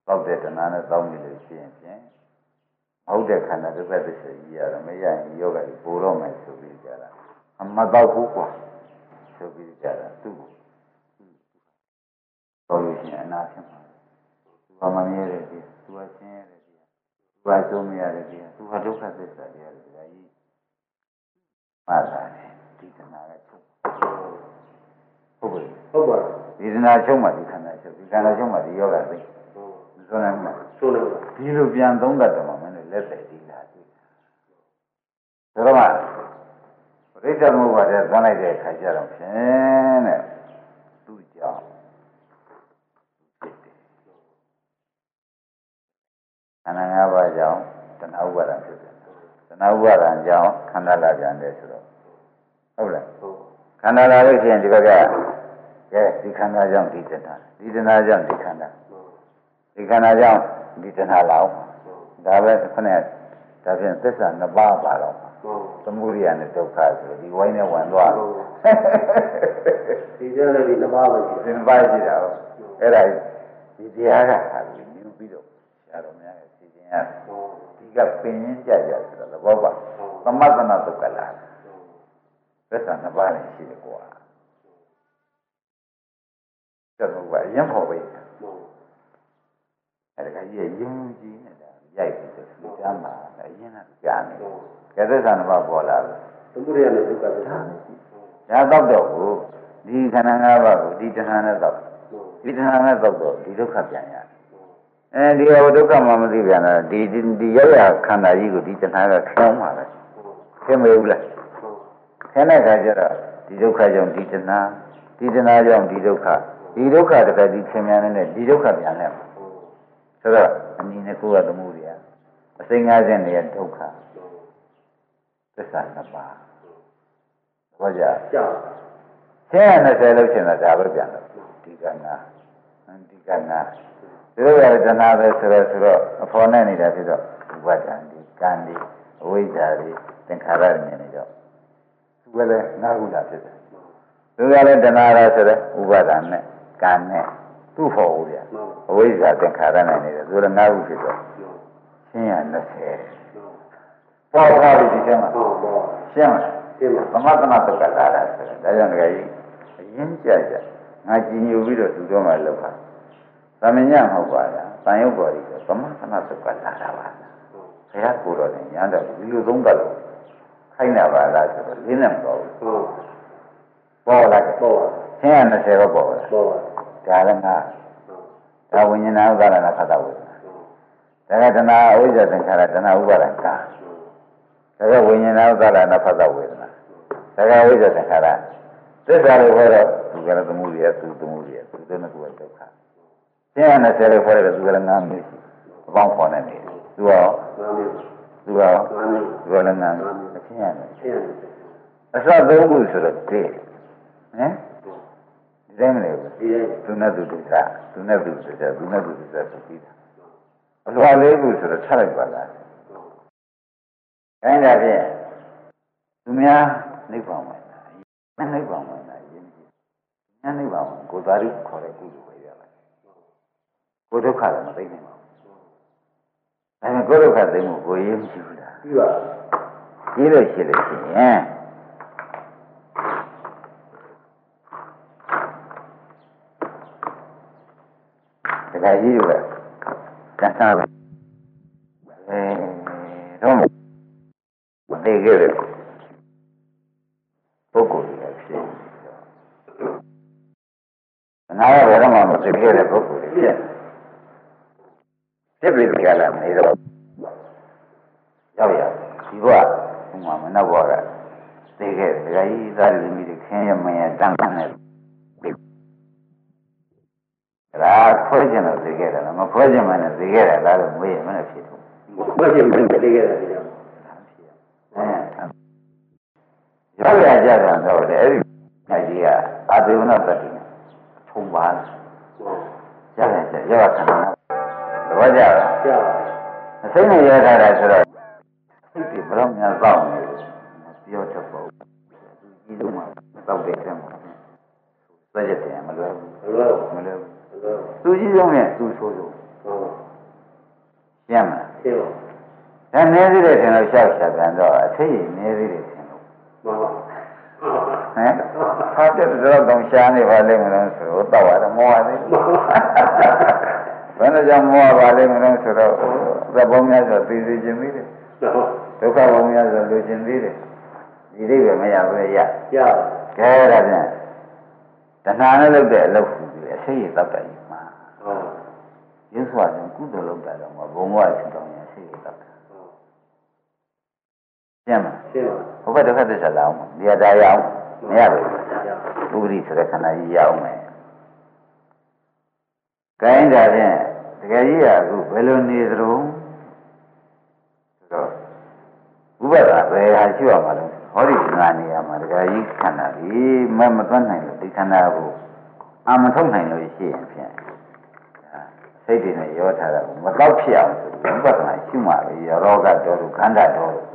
တောက်တဲ့တဏှာနဲ့တောက်မိလို့ရှင်းဖြင့်ဟုတ်တဲ့ခန္ဓာတစ်သက်တစ်ချက်ကြီးရတော့မရရင်ယောဂတွေပိုတော့မယ်ဆိုပြီးကြတာအမတော့ဘူးကွာဆိုပြီးကြတာသူ့ ကိုတော်လို့ရှိရင်အနာဖြစ်မှာသူကမမြဲတဲ့ဒီသူကရှင်းရတဲ့ဒီသူကဆုံးမရတဲ့ဒီသူကဒုက္ခသစ္စာတွေရတယ်ဒါကြီးမှားတာလေဒီတဏှာကချုပ်ဟုတ်ပြီဟုတ်ပါဒီတဏှာချုပ်မှဒီခန္ဓာချုပ်ဒီခန္ဓာချုပ်မှဒီယောဂသိမစွမ်းနိုင်ဘူးလားဆိုးနေပါဒီလိုပြန်သုံးတတ်တယ်မှာမင်းတို့လက်သက်ဒီလာတွေ့ဒါတော့မှပရိစ္ဆေသမုပ္ပါဒ်တဲ့သွန်းလိုက်တဲ့အခါကျတော့ဖြင့်တဲ့သူ့ကြောင့်ဖြစ်တယ် ခန္ဓာ၅ပါးကြောင့်တဏှာဥပါဒံဖြစ်တယ်တဏှာဥပါဒံကြောင့်ခန္ဓာလာပြန်တယ်ဆိုတော့ဟုတ်လားဟုတ်ခန္ဓာလာလို့ရှိရင်ဒီဘက်ကကဲဒီခန္ဓာကြောင့်ဒီတဏှာဒီတဏှာကြောင့်ဒီခန္ဓာဒီခန္ဓာကြောင့်ဒီတဏှာလာအောင်ဒါပဲခနဲ့ဒါဖြင့်သစ္စာနှစ်ပါးပါတော့ဟုတ်သမုဒိယနဲ့ဒုက္ခဆိုတော့ဒီဝိုင်းနဲ့ဝင်သွားတယ်ဒီကြလည်းဒီနှစ်ပါးပဲရှိဒီနှစ်ပါးရှိတာဟုတ်အဲ့ဒါဒီတရားကဟာပြီးမြူပြီးတော့ဆရာတော် များရဲ့စီစဉ်ရဟုတ်ဒီကပင်ရင်းကြကြဆိုတော့သဘောပါသမတနာဒုက္ခလာသစ္စာနှစ်ပါးလည်းရှိတယ်ကွာကျွန်တော်ကအရင်ဖို့ပဲဟုတ်အဲ့ဒါကြီးရင်းကြီးနေတာရိုက်ပြီးတော့လူတန်းမှာအရင်ကကြားနေတယ်ကဲသစ္စာနှစ်ပါးပေါ်လာတယ်သမုဒိယနဲ့ဒုက္ခသစ္စာဒါတော့တော့ကိုဒီခန္ဓာ၅ပါးကိုဒီတဏှာနဲ့တော့ဟုတ်ဒီတဏှာနဲ့တော့တော့ဒီဒုက္ခပြန်ရတယ် အဲဒီဟောဒုက္ခမှမသိပြန်တော့ဒီဒီဒီရောက်ရခန္ဓာကြီးကိုဒီတဏှာကခေါင်းမှာပဲခင်မေဘူးလားဟုတ်ခင်တဲ့အခါကျတော့ဒီဒုက္ခကြောင့်ဒီတဏှာဒီတဏှာကြောင့်ဒီဒုက္ခဒီဒုက္ခတကယ်ဒီခင်မြန်နေတဲ့ဒီဒုက္ခပြန်လဲမှာဆိုတော့အနည်းနဲ့ကိုယ်ကသမှုတွေအစိမ်းငါးခြင်းတွေဒုက္ခသစ္စာနှစ်ပါးဟောကြကြောက်ဆင်းရဲ20လို့ရှင်တာဒါပဲပြန်တော့ဒီကနာဒီကနာ ဒီလိုရတနာပဲဆိုတော့ဆိုတော့အဖော်နဲ့နေတာဖြစ်တော့ဥပါဒံဒီကံဒီအဝိဇ္ဇာဒီသင်္ခါရတွေနေတော့သူကလည်းငါးခုလာဖြစ်တယ်သူကလည်းတဏှာရဆိုတဲ့ဥပါဒံနဲ့ကံနဲ့သူ့ဖို့ဦးဗျာအဝိဇ္ဇာသင်္ခါရနဲ့နေတယ်သူလည်းငါးခုဖြစ်တော့ဆင်းရဲ20ပေါ်သွားပြီဒီထဲမှာဟုတ်ဟုတ်ရှင်းမလားရှင်းပါသမတနာတက္ကလာတာဆိုတော့ဒါကြောင့်တကယ်ကြီးအရင်ကြကြငါကြည်ညိုပြီးတော့သူတော်မှလောက်ပါ သမညမဟုတ်ပါလားတန်ရုပ်ပေါ်ပြီးတော့သမတနာတက္ကလာတာပါဘုရားကိုယ်တော်နဲ့ညာတော့ဒီလိုသုံးပတ်လို့ခိုင်းတာပါလားဆိုတော့လင်းနေမတော်ဘူးဟုတ်ပေါ်လာတယ်ပေါ့ဆင်းရဲ20တော့ပေါ်လာပေါ့ဒါလည်းငါဟုတ်ဒါဝိညာဏဥပါဒနာခတ္တဝေဒနာဒါကတဏှာအဝိဇ္ဇာသင်္ခါရတဏှာဥပါဒနာကဒါကဝိညာဏဥပါဒနာဖတ်တဝေဒနာဒါကဝိဇ္ဇာသင်္ခါရသစ္စာလို့ခေါ်တော့သူကလည်းသမှုရိယသူသမှုရိယသူတို့ကဒုက္ခ သင်ရနဲ့ဆယ်လို့ခေါ်တယ်သူကလည်းငါမျိုးရှိအပေါင်းခေါ်နေတယ်သူကငါမျိုးသူကငါမျိုးသူကလည်းငါအချင်းရတယ်ရှင်းတယ်အစသုံးခုဆိုတော့တည်းဟမ်ဒီတိုင်းမလဲဘူးဒီတိုင်းသူနဲ့သူဒုက္ခသူနဲ့သူဒုက္ခသူနဲ့သူဒုက္ခဆိုပြီးတာအလွာလေးခုဆိုတော့ဆက်လိုက်ပါလားခိုင်းတာဖြင့်သူများနိဗ္ဗာန်ဝင်တာမနိဗ္ဗာန်ဝင်တာရင်းကြီးညာနိဗ္ဗာန်ဝင်ကိုသာရုခေါ်တဲ့ကုသိုလ်ပဲရပါ ကိုဒုက္ခလည်းမသိနိုင်ပါဘူး။ဒါပေမဲ့ကိုဒုက္ခသိမှုကိုရေးမရှိဘူးလား။ပြီးပါကြီးလို့ရှိလို့ရှိရင်တခါကြီးကကန်းစားပဲအဲတော့မသိခဲ့တယ်ပုဂ္ဂိုလ်ကြီးဖြစ်နာရဘယ်တော့မှမသိခဲ့တဲ့ပုဂ္ဂိုလ်ကြီးဖြစ် ဖြစ်ပြီးကြလာနေတော့ရောက်ရဒီဘဝဥမာမနဘဝကသိခဲ့တယ်ဒကာကြီးသားလူကြီးတွေခင်းရမင်းရတန်းတန်းနဲ့ဒါခွဲကျင်လို့သိခဲ့တယ်မခွဲကျင်မှလည်းသိခဲ့တယ်လားလို့မေးရင်မနဲ့ဖြစ်တော့ဘယ်ချင်းမင်းတည်းခဲ့တာဒီကြောင့်အဲရောက်ရကြတာတော့လေအဲ့ဒီနိုင်ကြီးကအာသေဝနာတတိထုံပါရတယ်ကျရောက်ခဏ တော့ကြတာကြာအစိမ့်နဲ့ရထားတာဆိုတော့စိတ်တွေဘယ်တော့မှသောက်နေပြောတတ်ပါဘူးဒီလိုမှသောက်တဲ့ထဲမှာဆွဲချက်တယ်မလွယ်ဘူးဘယ်လိုမလွယ်ဘူးဘယ်လိုသူကြီးဆုံးနဲ့သူဆိုးဆုံးဟောရှင်းမလားရှင်းပါဒါနည်းသေးတယ်ထင်လို့ရှောက်ရှာပြန်တော့အစိမ့်ရနည်းသေးတယ်ထင်လို့မှန်ပါဟမ်ဟာတဲ့တော့တောင်ရှားနေပါလိမ့်မလို့ဆိုတော့တော့ရတယ်မောရသေး ဘယ်နဲ့ကြောင့်မောရပါလိမ့်မလို့ဆိုတော့သဘောများဆိုသိသိချင်းသေးတယ်ဟုတ်ဒုက္ခဘုံများဆိုလိုချင်သေးတယ်ဒီအိဗယ်မရဘူးလေရကြာကဲဒါဖြင့်တဏှာနဲ့လုပ်တဲ့အလုပ်ခုကြီးအစိတ်ရတောက်တယ်မှာဟောရင်းစွာဆိုကုသိုလ်လုပ်တာတော့ဘုံဘဝဆူတောင်းရင်အစိတ်ရတောက်တယ်ကျမ်းမရှင်းပါဘုဘဒုက္ခသစ္စာလာအောင်ဒီအတရားရအောင်မရဘူးကြာဥပရိဆိုတဲ့ခန္ဓာကြီးရအောင်မယ် ကဲဒါဖြင့်တကယ်ကြီးကအခုဘယ်လိုနေသလဲဆိုတော့ဥပဒါဘယ်ဟာရှိရမှာလဲဟောဒီငါနေရမှာတကယ်ကြီးခန္ဓာကြီးမမသွန်းနိုင်လို့ဒီခန္ဓာကိုအာမထုတ်နိုင်လို့ရှိရင်ဖြင့်စိတ်တွေနဲ့ရောထားတာကိုမတော့ဖြစ်အောင်ဆိုပြီးဥပဒနာရှိမှပဲရောဂတော်လို့ခန္ဓာတော်လို့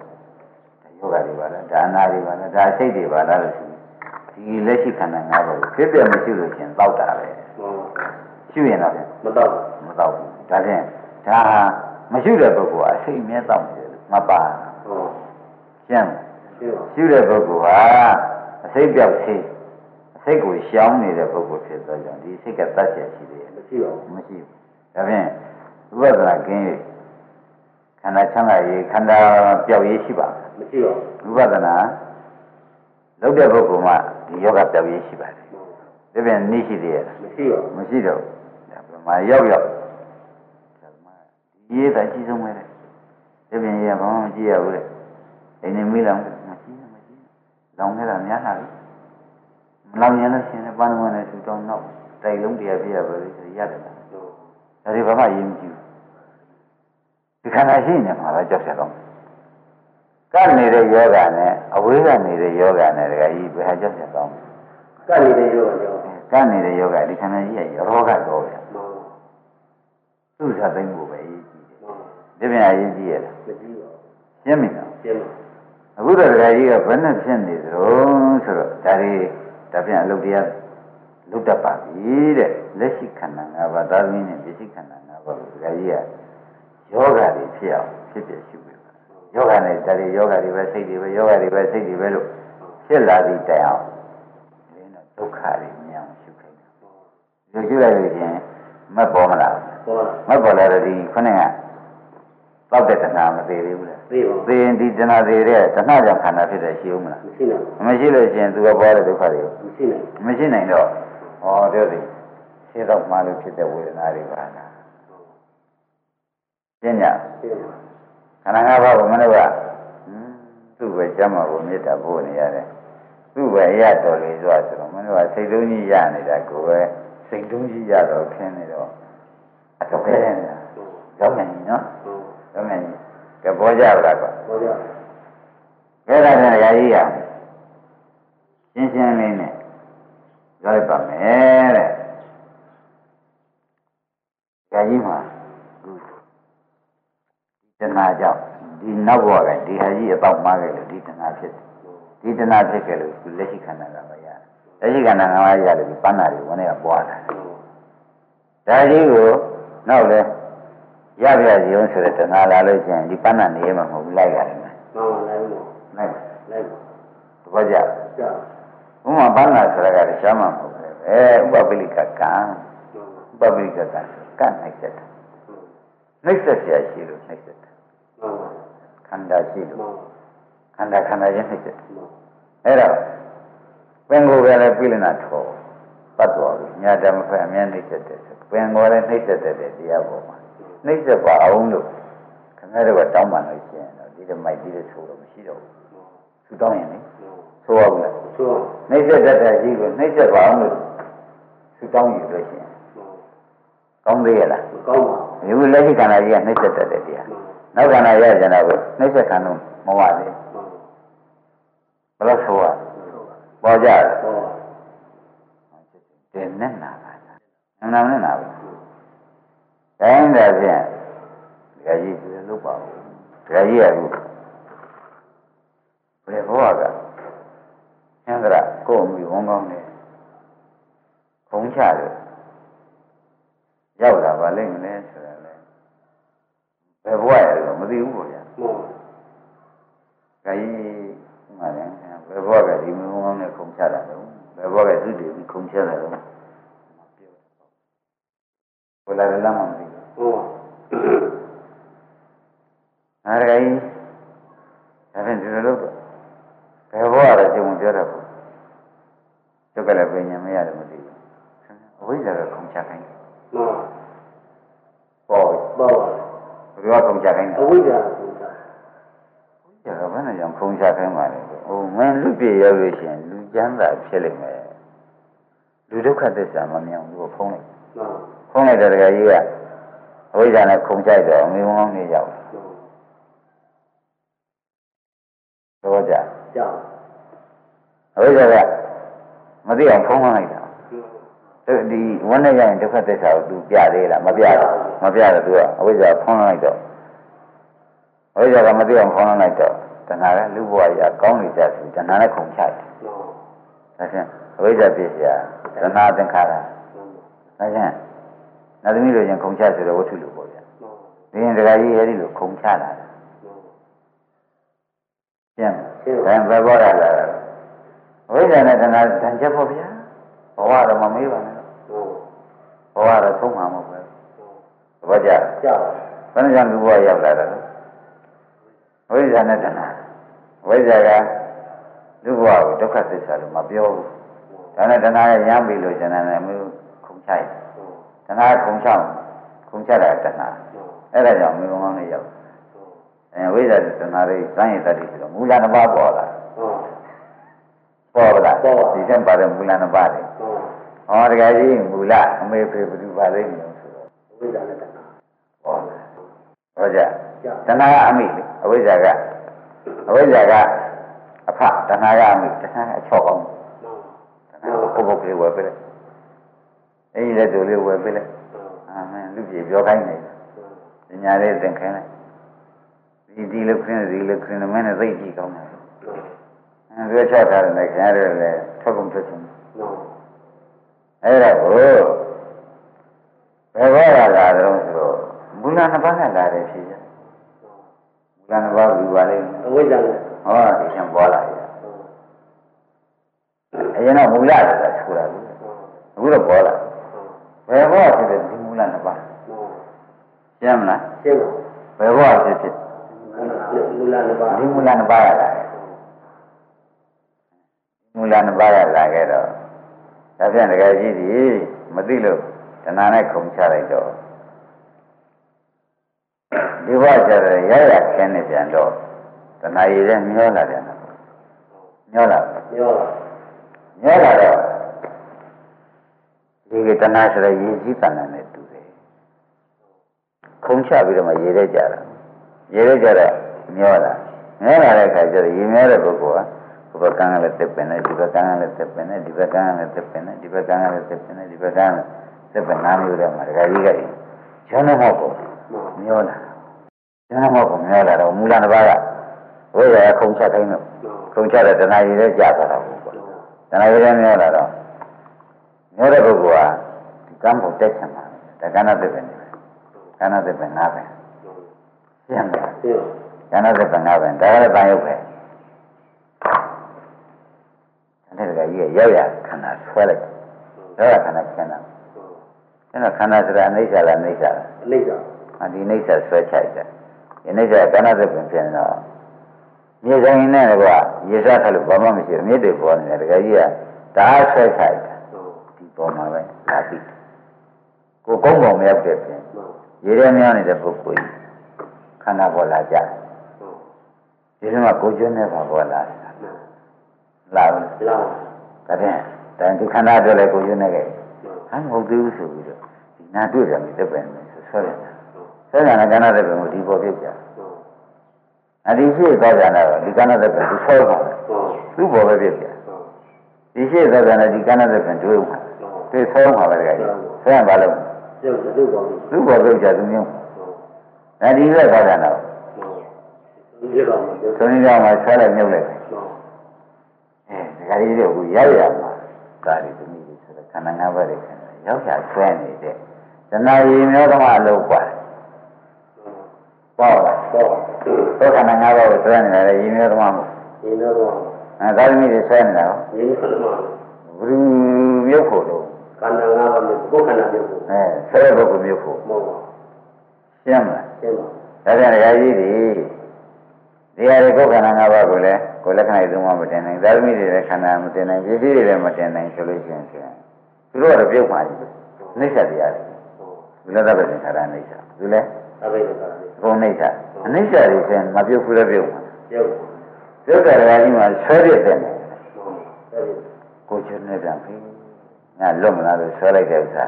ယောဂတွေပါလားဒါနာတွေပါလားဒါစိတ်တွေပါလားလို့ဆိုဒီလက်ရှိခန္ဓာ၅ပါးကိုဖြစ်ပြမရှိလို့ရှင်တောက်တာပဲဟော ရှိရင်တော့ဖြင့်မတော့မတော့ဘူးဒါဖြင့်ဒါမရှိတဲ့ပုဂ္ဂိုလ်ကအစိတ်အမြဲတောက်နေတယ်လို့မပါဟောရှင်းရှင်းပါရှိတဲ့ပုဂ္ဂိုလ်ဟာအစိတ်ပြောက်စိတ်အစိတ်ကိုရှောင်းနေတဲ့ပုဂ္ဂိုလ်ဖြစ်သောကြောင့်ဒီစိတ်ကတတ်ချက်ရှိသေးတယ်မရှိပါဘူးမရှိဘူးဒါဖြင့်ဥပဒနာကင်း၍ခန္ဓာချမ်းသာရေးခန္ဓာပြောက်ရေးရှိပါမရှိပါဘူးဥပဒနာလုပ်တဲ့ပုဂ္ဂိုလ်မှဒီယောဂပြောက်ရေးရှိပါတယ်ဒါဖြင့်နိရှိသေးရဲ့မရှိပါဘူးမရှိတော့ဒါပြ မရောက်ရောက်ဒါမှဒီရေးတာကြီးဆုံးပဲတဲ့ဒါပြင်ရဘာမှမကြည့်ရဘူးတဲ့အိမ်နေမိလောင်မကြည့်နဲ့မကြည့်လောင်နေတာများလာပြီမလောင်ရင်လည်းရှင်တဲ့ပန်းဝင်တဲ့သူတောင်းတော့တိုက်လုံးတရားပြရပါလိမ့်ဆိုရတယ်လားဒါတွေဘာမှအရေးမကြည့်ဘူးဒီခန္ဓာရှိနေမှာတော့ကြောက်ရတော့ကပ်နေတဲ့ယောဂနဲ့အဝေးကနေတဲ့ယောဂနဲ့တကကြီးဘယ်ဟာကြောက်ရတော့ကပ်နေတဲ့ရောရောကပ်နေတဲ့ယောဂဒီခန္ဓာကြီးရဲ့ရောဂတော့ပဲမှန်ပါ သူ့စားသိမ့်ဖို့ပဲအရေးကြီးတယ်မှန်ပါဒီပြန်အရေးကြီးရလားမရှိပါဘူးရှင်းပြီနော်ရှင်းပါအခုတော့ဒကာကြီးကဘယ်နဲ့ဖြစ်နေသလဲဆိုတော့ဒါတွေဒါပြန်အလုပ်တရားလုပ်တတ်ပါပြီတဲ့လက်ရှိခန္ဓာ၅ပါးသာသမီနဲ့ပစ္စည်းခန္ဓာ၅ပါးကိုဒကာကြီးကယောဂတွေဖြစ်အောင်ဖြစ်ပြရှုပေးပါယောဂနဲ့ဒါတွေယောဂတွေပဲစိတ်တွေပဲယောဂတွေပဲစိတ်တွေပဲလို့ဖြစ်လာသည့်တိုင်အောင်ဒီတော့ဒုက္ခတွေမြင်အောင်ရှုခိုင်းတာဒီရှုလိုက်လို့ချင်းမက်ပေါ်မလား ဟောမက်ပေါ်လာတဲ့ဒီခုနကတောက်တဲ့တဏှာမသေးသေးဘူးလားသိပါသေရင်ဒီတဏှာသေးတဲ့တဏှာကြောင့်ခန္ဓာဖြစ်တဲ့ရှိဦးမလားမရှိနိုင်မရှိလို့ရှိရင်သူကပေါ်တဲ့ဒုက္ခတွေမရှိနိုင်မရှိနိုင်တော့ဟောတို့ဒီရှင်းတော့မှလို့ဖြစ်တဲ့ဝေဒနာတွေပါလားရှင်းညရှင်းပါခန္ဓာ၅ပါးကိုမလို့ကဟင်းသူ့ပဲကျမ်းမာဖို့မေတ္တာပို့နေရတယ်သူ့ပဲအရတော်လေဆိုဆိုတော့မလို့ကစိတ်တုံးကြီးရနေတာကိုပဲစိတ်တုံးကြီးရတော့ခင်းနေတော့ အတော့ခဲနေတာရောက်နေနော်ဟုတ်ရောက်နေကပေါ်ကြလားကွာဟောကြကဲဒါနဲ့ရာကြီးကရှင်းရှင်းလေးနဲ့ပြောလိုက်ပါမယ်တဲ့ရာကြီးမှာအခုဒီတဏှာကြောင့်ဒီနောက်ဘဝကဒီဟာကြီးအပေါက်မှားခဲ့လို့ဒီတဏှာဖြစ်တယ်ဒီတဏှာဖြစ်ခဲ့လို့ဒီလက်ရှိခန္ဓာကမရတယ်လက်ရှိခန္ဓာကမရတယ်ဒီပန်းနာတွေဝင်နေကပွားလာတယ်ဒါကြီးကို နောက်လဲရပြစီုံဆိုတဲ့တဏှာလာလို့ချင်းဒီပဏ္ဏနေမှာမဟုတ်ဘူးလိုက်ရတယ်မှန်ပါလိုက်လို့လိုက်လိုက်သဘောကျဥမာပဏ္ဏဆိုတာကရှားမှာမဟုတ်ဘူးအဲဥပပိလိကကံဥပပိလိကကံကံနိုင်တဲ့နှိစ္စဆရာရှိလို့နှိစ္စတာခန္ဓာရှိလို့ခန္ဓာခန္ဓာချင်းနှိစ္စအဲ့တော့ပင်ကိုယ်ကလည်းပြိလနာထော ပတ်တော်ပြီညာဓမ္မဖက်အမြဲနှိမ့်ဆက်တယ်ပင်ကိုလည်းနှိမ့်ဆက်တဲ့တရားပေါ်မှာနှိမ့်ဆက်ပါအောင်လို့ခင်ဗျားတို့ကတောင်းပန်လို့ရှိရင်တော့ဒီတမိုက်ဒီလိုဆိုတော့မရှိတော့ဘူးသူတောင်းရင်လေဆိုရဘူးလားဆိုနှိမ့်ဆက်တတ်တဲ့ကြီးကိုနှိမ့်ဆက်ပါအောင်လို့သူတောင်းယူလို့ရှိရင်ကောင်းသေးရဲ့လားကောင်းပါဒီလိုလက်ရှိခန္ဓာကြီးကနှိမ့်ဆက်တတ်တဲ့တရားနောက်ခန္ဓာရကြတာကိုနှိမ့်ဆက်ခံလို့မဝသေးဘယ်လိုဆိုရပေါ်ကြတယ်ဟော တယ်နဲ့နာပါလားနာနာနဲ့နာပါတိုင်းတယ်ဖြင့်ဒကာကြီးဒီလိုလုပ်ပါဦးဒကာကြီးကအခုဘယ်ဘောကသင်္ကရကိုယ်အမိဝန်ကောင်းနေခုံချတယ်ရောက်လာပါလိမ့်မလဲဆိုတာလေဘယ်ဘဝရလဲမသိဘူးပေါ့ဗျာ မော ဒကာကြီးမှလည်းဘယ်ဘဝကဒီမိဝန်ကောင်းနဲ့ခုံချတာတော့ဘယ်ဘဝကသူတည်ပြီးခုံချတာတော့ဘယ်လာလဲမှမသိဘူး ဟော အားရကြီးဒါဖြင့်ဒီလိုလုပ်တော့ဘယ်ဘဝရကြုံပြောတော့ဘူးကျုပ်ကလည်းပညာမရတယ်မသိဘူးအဝိဇ္ဇာကခုံချခိုင်းတယ် မော ပေါ့ဘယ် ဘော လိုခုံချခိုင်းလဲ အဝိဇ္ဇာကိုသာ ကျတော့ဘယ်နဲ့ကြောင့်ခုံချခိုင်းပါလဲဟိုမင်းလူပြေရောက်လို့ရှိရင်လူကျမ်းသာ ဖြစ်လိမ့်မယ်လူဒုက္ခသစ္စာမမြင်ဘူးဖုံးလိုက်မောဖုံးလိုက်တဲ့တကယ်ကြီးကအဝိဇ္ဇာနဲ့ခုံချိုက်တော့မိဝန်းနေရောက်တော့ကြကြောက်အဝိဇ္ဇာကမသိအောင်ဖုံးလိုက်တာဒီဝန်းနဲ့ရရင်ဒုက္ခသစ္စာကိုသူပြသေးလားမပြဘူးမပြတော့သူကအဝိဇ္ဇာဖုံးလိုက်တော့အဝိဇ္ဇာကမသိအောင်ဖုံးလိုက်တော့တဏှာကလူဘဝကြီးကောင်းနေကြပြီတဏှာနဲ့ခုံချိုက်တယ်မော ဒါဖြင့်အဝိဇ္ဇာပြည့်စရာတဏှာသင်္ခါရဒါဖြင့်နောက်သမီးတို့ရင်ခုံချဆိုတော့ဝတ္ထုလိုပေါ့ဗျာမောဒီရင်တရားကြီးအဲဒီလိုခုံချလာတာမောကျင့်တယ်ဘယ်ဘောရလာတာဝိဇ္ဇာနဲ့တဏှာတန်ချက်ပေါ့ဗျာဘဝတော့မမေးပါနဲ့မောဘဝတော့ဆုံးမှာမဟုတ်ဘူးသဘောကျကြောက်ဘယ်နှကြောင့်လူဘဝရောက်လာတာလဲဝိဇ္ဇာနဲ့တဏှာဝိဇ္ဇာက လူဘဝကိုဒုက္ခသစ္စာလို့မပြောဘူးဒါနဲ့တဏှာကရမ်းပြီလို့ကျန်တယ်မျိုးခုံချိုက်တဏှာခုံချောင်းခုံချတာတဏှာအဲ့ဒါကြောင့်မျိုးကောင်းလေးရောက်အဲဝိဇ္ဇာနဲ့တဏှာတွေစမ်းရည်တတ်တယ်ဆိုတော့မူလနှစ်ပါးပေါ်လာဟောပေါ်လာဒီကံပါတဲ့မူလနှစ်ပါးတွေဟောဟောတကယ်ကြီးမူလအမေဖေဘယ်သူပါလိမ့်မလို့ဆိုတော့အဝိဇ္ဇာနဲ့တဏှာဟောဟောကြကြောက်တဏှာကအမိလေအဝိဇ္ဇာကအဝိဇ္ဇာက အဖတဏှာကအမိတဏှာကအချော့ကောင်းမောတဏှာကပုဂ္ဂိုလ်ကလေးဝယ်ပေးလိုက်အဲဒီလက်တို့လေးဝယ်ပေးလိုက်အာမင်လူပြေပြောခိုင်းနေပညာလေးသင်ခိုင်းလိုက်ဒီဒီလိုခင်းဒီလိုခင်းမင်းနဲ့သိကြည့်ကောင်းတယ်အဲပြောချထားတယ်ခင်ဗျားတို့လည်းထုတ်ကုန်ထုတ်ချင်မောအဲ့ဒါကိုဘယ်ဘောရလာတော့ဆိုတော့မူလနှစ်ပါးကလာတယ်ဖြစ်ကြမူလနှစ်ပါးဘူးပါလိမ့်မယ်အဝိဇ္ဇာနဲ့ ဟောဒီရှင်ပေါ်လာရအရင်တော့မူလဆိုတာဆိုတာဘူးအခုတော့ပေါ်လာဘယ်ဘောဖြစ်ဖြစ်ဒီမူလနှစ်ပါးမောရှင်းမလားရှင်းပါဘယ်ဘောဖြစ်ဖြစ်မူလနှစ်ပါးဒီမူလနှစ်ပါးကလာတယ်မူလနှစ်ပါးကလာခဲ့တော့ဒါဖြင့်တကယ်ကြီးဒီမသိလို့တဏှာနဲ့ခုံချလိုက်တော့ဒီဘဝကျတော့ရရခင်းနေပြန်တော့ တဏှာရည်နဲ့မျောလာပြန်တော့မျောလာပြောတာမျောလာတော့ဒီကတဏှာဆိုတဲ့ရည်စည်းတဏှာနဲ့တူတယ်ခုံချပြီးတော့မှရေထဲကြတာရေထဲကြတော့မျောလာမျောလာတဲ့အခါကျတော့ရေမျောတဲ့ပုဂ္ဂိုလ်ကဘုဘကံကလည်းတက်ပင်တယ်ဒီဘကံကလည်းတက်ပင်တယ်ဒီဘကံကလည်းတက်ပင်တယ်ဒီဘကံကလည်းတက်ပင်တယ်ဒီဘကံကလည်းတက်ပင်နာမျိုးတဲ့မှာဒကာကြီးကကျန်တော့မဟုတ်ဘူးမျောလာကျန်တော့မဟုတ်ဘူးမျောလာတော့မူလတစ်ပါးက ဝိဇ္ဇာခုံချခိုင်းတော့ခုံချတဲ့တဏှာရည်ထဲကြသွားတာပေါ့တဏှာရည်ထဲမျောလာတော့မျောတဲ့ပုဂ္ဂိုလ်ကဒီကံဖို့တက်ချင်ပါဒါကဏ္ဍတက်ပင်တယ်ကဏ္ဍတက်ပင်နားပဲရှင်းတယ်ရှင်းကျန်တဲ့ပင်ကပဲဒါကလည်းတန်ရုပ်ပဲအဲ့ဒါကကြီးရောက်ရခန္ဓာဆွဲလိုက်ရောက်ရခန္ဓာကျန်တာအဲ့တော့ခန္ဓာဆိုတာအိဋ္ဌာလားအိဋ္ဌာလားအနိစ္စအဒီအိဋ္ဌာဆွဲချိုက်တယ်ဒီအိဋ္ဌာကဏ္ဍသပင်ဖြစ်နေတော့ မြေဆိုင်နဲ့ကွာရေစားထလို့ဘာမှမရှိဘူးမြစ်တွေပေါ်နေတယ်တကယ်ကြီးကဒါဆွဲချိုက်တယ်ဒီဘတော်မှာပဲလာပြီကိုကုန်းပုံမရောက်တဲ့ပြင်မှန်ရေထဲမြောင်းနေတဲ့ပုဂ္ဂိုလ်ကြီးခန္ဓာပေါ်လာကြမှန်ဒီထဲမှာကိုကျွန်းနဲ့ပါပေါ်လာတယ်မှန်လာဘူးလာဒါဖြင့်တန်ဒီခန္ဓာအတွက်လည်းကိုကျွန်းနဲ့ကဲမှန်ဟမ်မဟုတ်သေးဘူးဆိုပြီးတော့ဒီနာတွေ့တယ်မြစ်ပင်နဲ့ဆိုဆွဲတယ်ဆွဲတယ်ကကဏ္ဍတဲ့ပင်ကိုဒီပေါ်ပြုတ်ကြ အဒီရှိသောကြတာတော့ဒီကဏ္ဍတဲ့ပင်သူဆွဲပါမယ်သူ့ပေါ်ပဲပြုတ်ကြဒီရှိသောကြတာဒီကဏ္ဍတဲ့ပင်တွေ့မှာတွေ့ဆွဲမှာပဲကြိုက်ဆွဲရပါလို့ရုပ်ရုပ်ပါဘူးသူ့ပေါ်ပြုတ်ကြသူမျိုးဒါဒီပဲသောကြတာဒီလိုမှရုပ်သုံးကြောင်မှာဆွဲလိုက်မြုပ်လိုက်အဲဒကာကြီးတို့ကရောက်ရမှာကာရီသမီးတွေဆိုတော့ခန္ဓာ၅ပါးတွေခန္ဓာရောက်ရဆွဲနေတဲ့ဇနာရည်မျိုးသမအလုပ်ပါပေါ့လားတော့သောခန္ဓာ၅ပါးကိုဆွဲနေတာလေရည်မျိုးသမမဟုတ်ဒီလိုတော့အဲသာသမီတွေဆွဲနေတာရောဒီလိုမှဘယ်သူမြုပ်ဖို့တော့ခန္ဓာငါးပါးနဲ့ကိုယ်ခန္ဓာပြုတ်ဖို့အဲဆွဲတဲ့ပုဂ္ဂိုလ်မြုပ်ဖို့မဟုတ်ပါရှင်းမလားရှင်းပါဒါပြန်ဒကာကြီးတွေဒီဟာတွေကိုယ်ခန္ဓာ၅ပါးကိုလည်းကိုယ်လက္ခဏာသုံးပါမတင်နိုင်သာသမီတွေလည်းခန္ဓာမတင်နိုင်ပစ္စည်းတွေလည်းမတင်နိုင်ဆိုလို့ရှိရင်ဖြင့်သူတို့ကတော့ပြုတ်မှကြီးနှိစ္စတရားတွေဟုတ်သူလည်းသဗ္ဗေသင်္ခါရနှိစ္စသူလည်းအဘိဓမ္မာလေးအကုန်နှိစ္စ အနှိစ္စတွေဖြင့်မပြုတ်ဘူးလည်းပြုတ်မှာရုပ်ပြုတ်တဲ့ဒကာကြီးမှာဆွဲရတဲ့တယ်ဟုတ်တယ်ကိုချွတ်နေတာပြီငါလွတ်မလားလို့ဆွဲလိုက်တဲ့ဥစ္စာ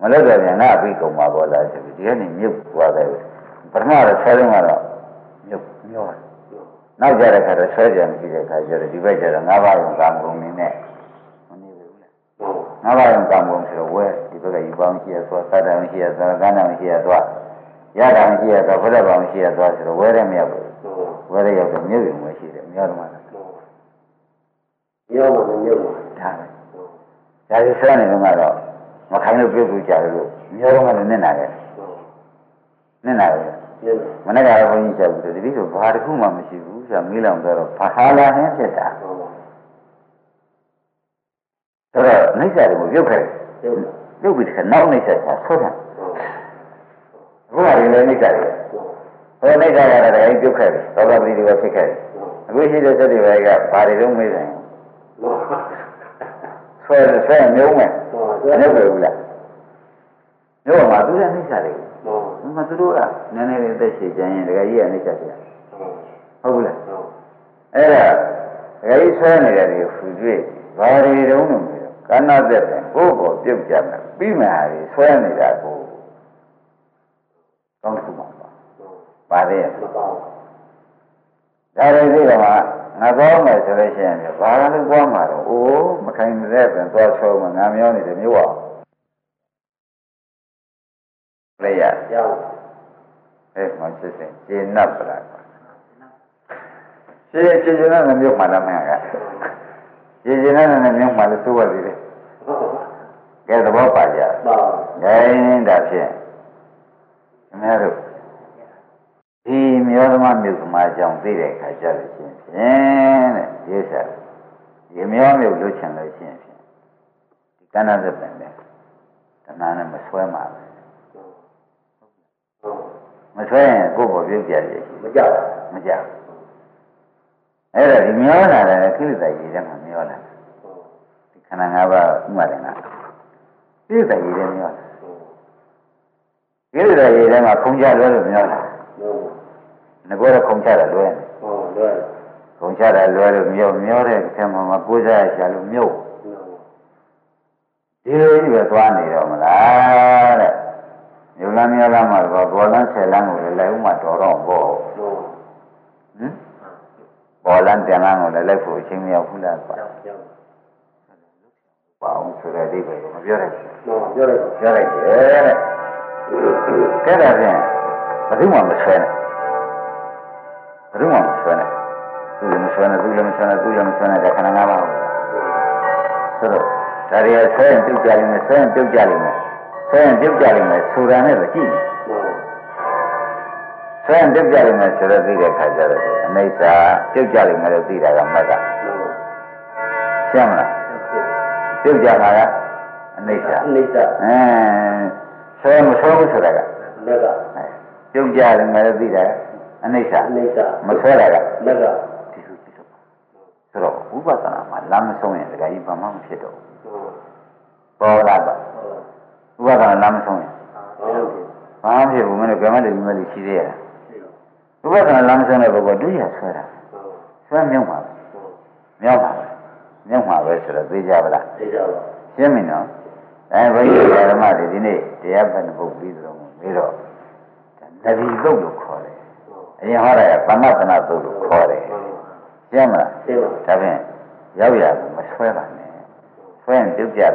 မလွတ်တော့ပြန်ငါအပြီးကုန်ပါပေါ်လာဆိုပြီးဒီကနေမြုပ်သွားတယ်ပထမတော့ဆွဲလုံးကတော့မြုပ်မျောတယ်နောက်ကြတဲ့ခါတော့ဆွဲကြမရှိတဲ့ခါကျတော့ဒီဘက်ကျတော့ငါးပါးရုံကာမဂုဏ်နေနဲ့မနေဘူးလေဟုတ်ငါးပါးရုံကာမဂုဏ်ဆိုတော့ဝဲဒီဘက်ကယူပေါင်းရှိရသွားသတ္တံရှိရသွားကန္တံရှိရသွား ရတာရှိရသွားဘုရားပေါင်းရှိရသွားဆိုတော့ဝဲတဲ့မရောက်ဘူးဟုတ်ဝဲတဲ့ရောက်တော့မြုပ်ရုံပဲရှိတယ်မျောတော့မှလည်းဟုတ်ရောမမြုပ်ပါဒါပဲဒါကြီးဆွဲနေတော့ကတော့မခိုင်းလို့ပြုတ်ပြုတ်ကြတယ်လို့မျောတော့မှလည်းနစ်နာတယ်ဟုတ်နစ်နာတယ်နည်းမနေ့ကလည်းဘုန်းကြီးချက်ဘူးတတိဆိုဘာတစ်ခုမှမရှိဘူးဆိုတော့မီးလောင်တော့ဘာဟာလာဟင်းဖြစ်တာဟုတ်ပါဆိုတော့နှိစ္စတွေကိုပြုတ်ခဲ့ရုပ်ပြုတ်ပြီးတခါနောက်နှိစ္စချဆွဲတ ယ်ဟုတ်အခုကလည်းနှိစ္စတွေဟုတ်ဟိုနှိစ္စရတာလည်းပြုတ်ခဲ့တယ်သောတာပတိတွေကဖြစ်ခဲ့တယ်အခုရှိတဲ့စက်တွေကဘာတွေလုံးမေးတယ်ဆွဲဆွဲမျိုးမယ်ဟုတ်ဘယ်လိုပဲဘူးလားမျိုးမှာသူကနှိစ္စတွေဟုတ်ဒီမှာသူတို့ကနည်းနည်းလေးသက်ရှိကြရင်တကယ်ကြီးကနှိစ္စတွေဟုတ်ဘူးလားဟုတ်အဲ့ဒါတကယ်ကြီးဆွဲနေတဲ့တွေဖူတွေ့ဘာတွေတုံးလို့မျိုးကဏ္ဍသက်တယ်ကိုယ့်ကိုပြုတ်ကြမယ်ပြီးမှဟာတွေဆွဲနေတာကို ကောင်းခုမှာပါပါတယ်မပေါ့ဒါတွေသိတော့မှငါသွားမယ်ဆိုလို့ရှိရင်ဘာလို့သွားမှာတော့အိုးမခိုင်တဲ့ပြန်သွားချုံးမှငါမျောနေတယ်မျိုးအောင်လေရရောင်းအဲ့မှစစ်စစ်ကျေနပ်ပလားရှင်းရှင်းရှင်းနဲ့မျိုးမှလည်းမရကရှင်းရှင်းနဲ့မျိုးမှလည်းသိုးရသေးတယ်ဟုတ်ကဲသဘောပါကြပါငင်းတာဖြင့် ခင်ဗျားတို့ဒီမျိုးသမားမျိုးသမားကြောင့်သိတဲ့အခါကျလို့ရှိရင်ဖြင့်တဲ့ဒီစားဒီမျိုးမျိုးလွတ်ချင်လို့ရှိရင်ဖြင့်ဒီကဏ္ဍသပင်နဲ့တဏှာနဲ့မဆွဲမှာပဲဟုတ်မဆွဲရင်ကိုယ့်ဘောပြုတ်ကြရရှိမကြောက်မကြဘူးအဲ့ဒါဒီမျောလာတယ်ခိလေသာရည်ထဲမှာမျောလာတယ်ဟုတ်ဒီခန္ဓာ၅ပါးဥမာတယ်ကခိလေသာရည်ထဲမျောလာ ခိလေသာရည်ထဲမှာခုံကြလွဲလို့မျောလာဟုတ်ငါကတော့ခုံချတာလွဲနေဟုတ်လွယ်ခုံချတာလွဲလို့မျောမျောတဲ့အထက်မှာမကိုးစားရရှာလို့မြုပ်ဒီလိုကြီးပဲသွားနေတော့မလားတဲ့မြုပ်လမ်းမျောလမ်းမှာတော့ဘောလမ်းဆယ်လမ်းကိုလည်းလိုက်ဥမှာတော်တော့ဘောဟုတ်ဟမ်ဘောလမ်းတန်လမ်းကိုလည်းလိုက်ဖို့အချိန်မရောက်ဘူးလားကွာကြောက်ကြောက်ပါအောင်ဆိုတဲ့အိဗယ်ကိုမပြောရဘူးဟုတ်ပြောလိုက်ပြောလိုက်တယ်တဲ့ ကဲဒါဖြင့်ဘယ်သူမှမဆွဲနဲ့ဘယ်သူမှမဆွဲနဲ့သူလည်းမဆွဲနဲ့သူလည်းမဆွဲနဲ့သူလည်းမဆွဲနဲ့ဒါခဏငါးပါးဟုတ်ဆိုတော့ဒါရီဆွဲရင်ပြုတ်ကြလိမ့်မယ်ဆွဲရင်ပြုတ်ကြလိမ့်မယ်ဆွဲရင်ပြုတ်ကြလိမ့်မယ်ဆိုတာနဲ့ပဲကြည့်ဟုတ်ဆွဲရင်ပြုတ်ကြလိမ့်မယ်ဆိုတော့သိတဲ့ခါကျတော့အနိစ္စပြုတ်ကြလိမ့်မယ်လို့သိတာကမက်ကရှင်းမလားပြုတ်ကြတာကအနိစ္စအနိစ္စအဲဆွဲမဆွဲဘူးဆိုတာက လက်ကပြုတ်ကြတယ်မယ်လို့သိတယ်အနိစ္စအနိစ္စမဆွဲတာကလက်ကဒီလိုကြည့်တော့ဆိုတော့ဥပဒနာမှာလမ်းမဆုံးရင်တခါကြီးဘာမှမဖြစ်တော့ဘူးပေါ်လာပါဟုတ်ဥပဒနာလမ်းမဆုံးရင်ဟုတ်ဟုတ်ဘာမှဖြစ်ဘူးမင်းတို့ကဲမတည်းဒီမလေးရှိသေးရလားရှိတော့ဥပဒနာလမ်းမဆုံးတဲ့ဘုကောတွေ့ရဆွဲတာဟုတ်ဆွဲမြုံပါပဲဟုတ်မြောက်ပါပဲမြုံပါပဲဆိုတော့သိကြပါလားသိကြပါရှင်းပြီနော်အဲဘုန်းကြီးဓမ္မတွေဒီနေ့တရားဖတ်တဲ့ပုဒ်ပြီးတော့ ပြီးတော့နဗီသုတ်လို့ခေါ်တယ်ဟုတ်အရင်ဟောတာကသမတနာသုတ်လို့ခေါ်တယ်ရှင်းမလားသိပါဒါဖြင့်ရောက်ရမဆွဲပါနဲ့ဆွဲရင်ပြုတ်ကြတယ်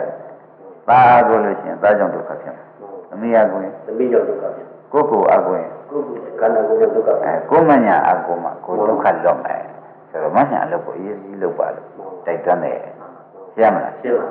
ပါကိုလို့ရှိရင်သားကြောင့်ဒုက္ခဖြစ်မှာဟုတ်သမီးအကွင်သမီးကြောင့်ဒုက္ခဖြစ်ကိုယ်ကိုယ်အကွင်ကိုယ်ကိုယ်ခန္ဓာကိုယ်ကြောင့်ဒုက္ခအဲဖြစ်ကိုယ်မညာအကွင်မှာကိုယ်ဒုက္ခလွတ်မယ်ဆိုတော့မညာအလုပ်ကိုအရေးကြီးလုပ်ပါလို့တိုက်တွန်းတယ်ရှင်းမလားရှင်းပါ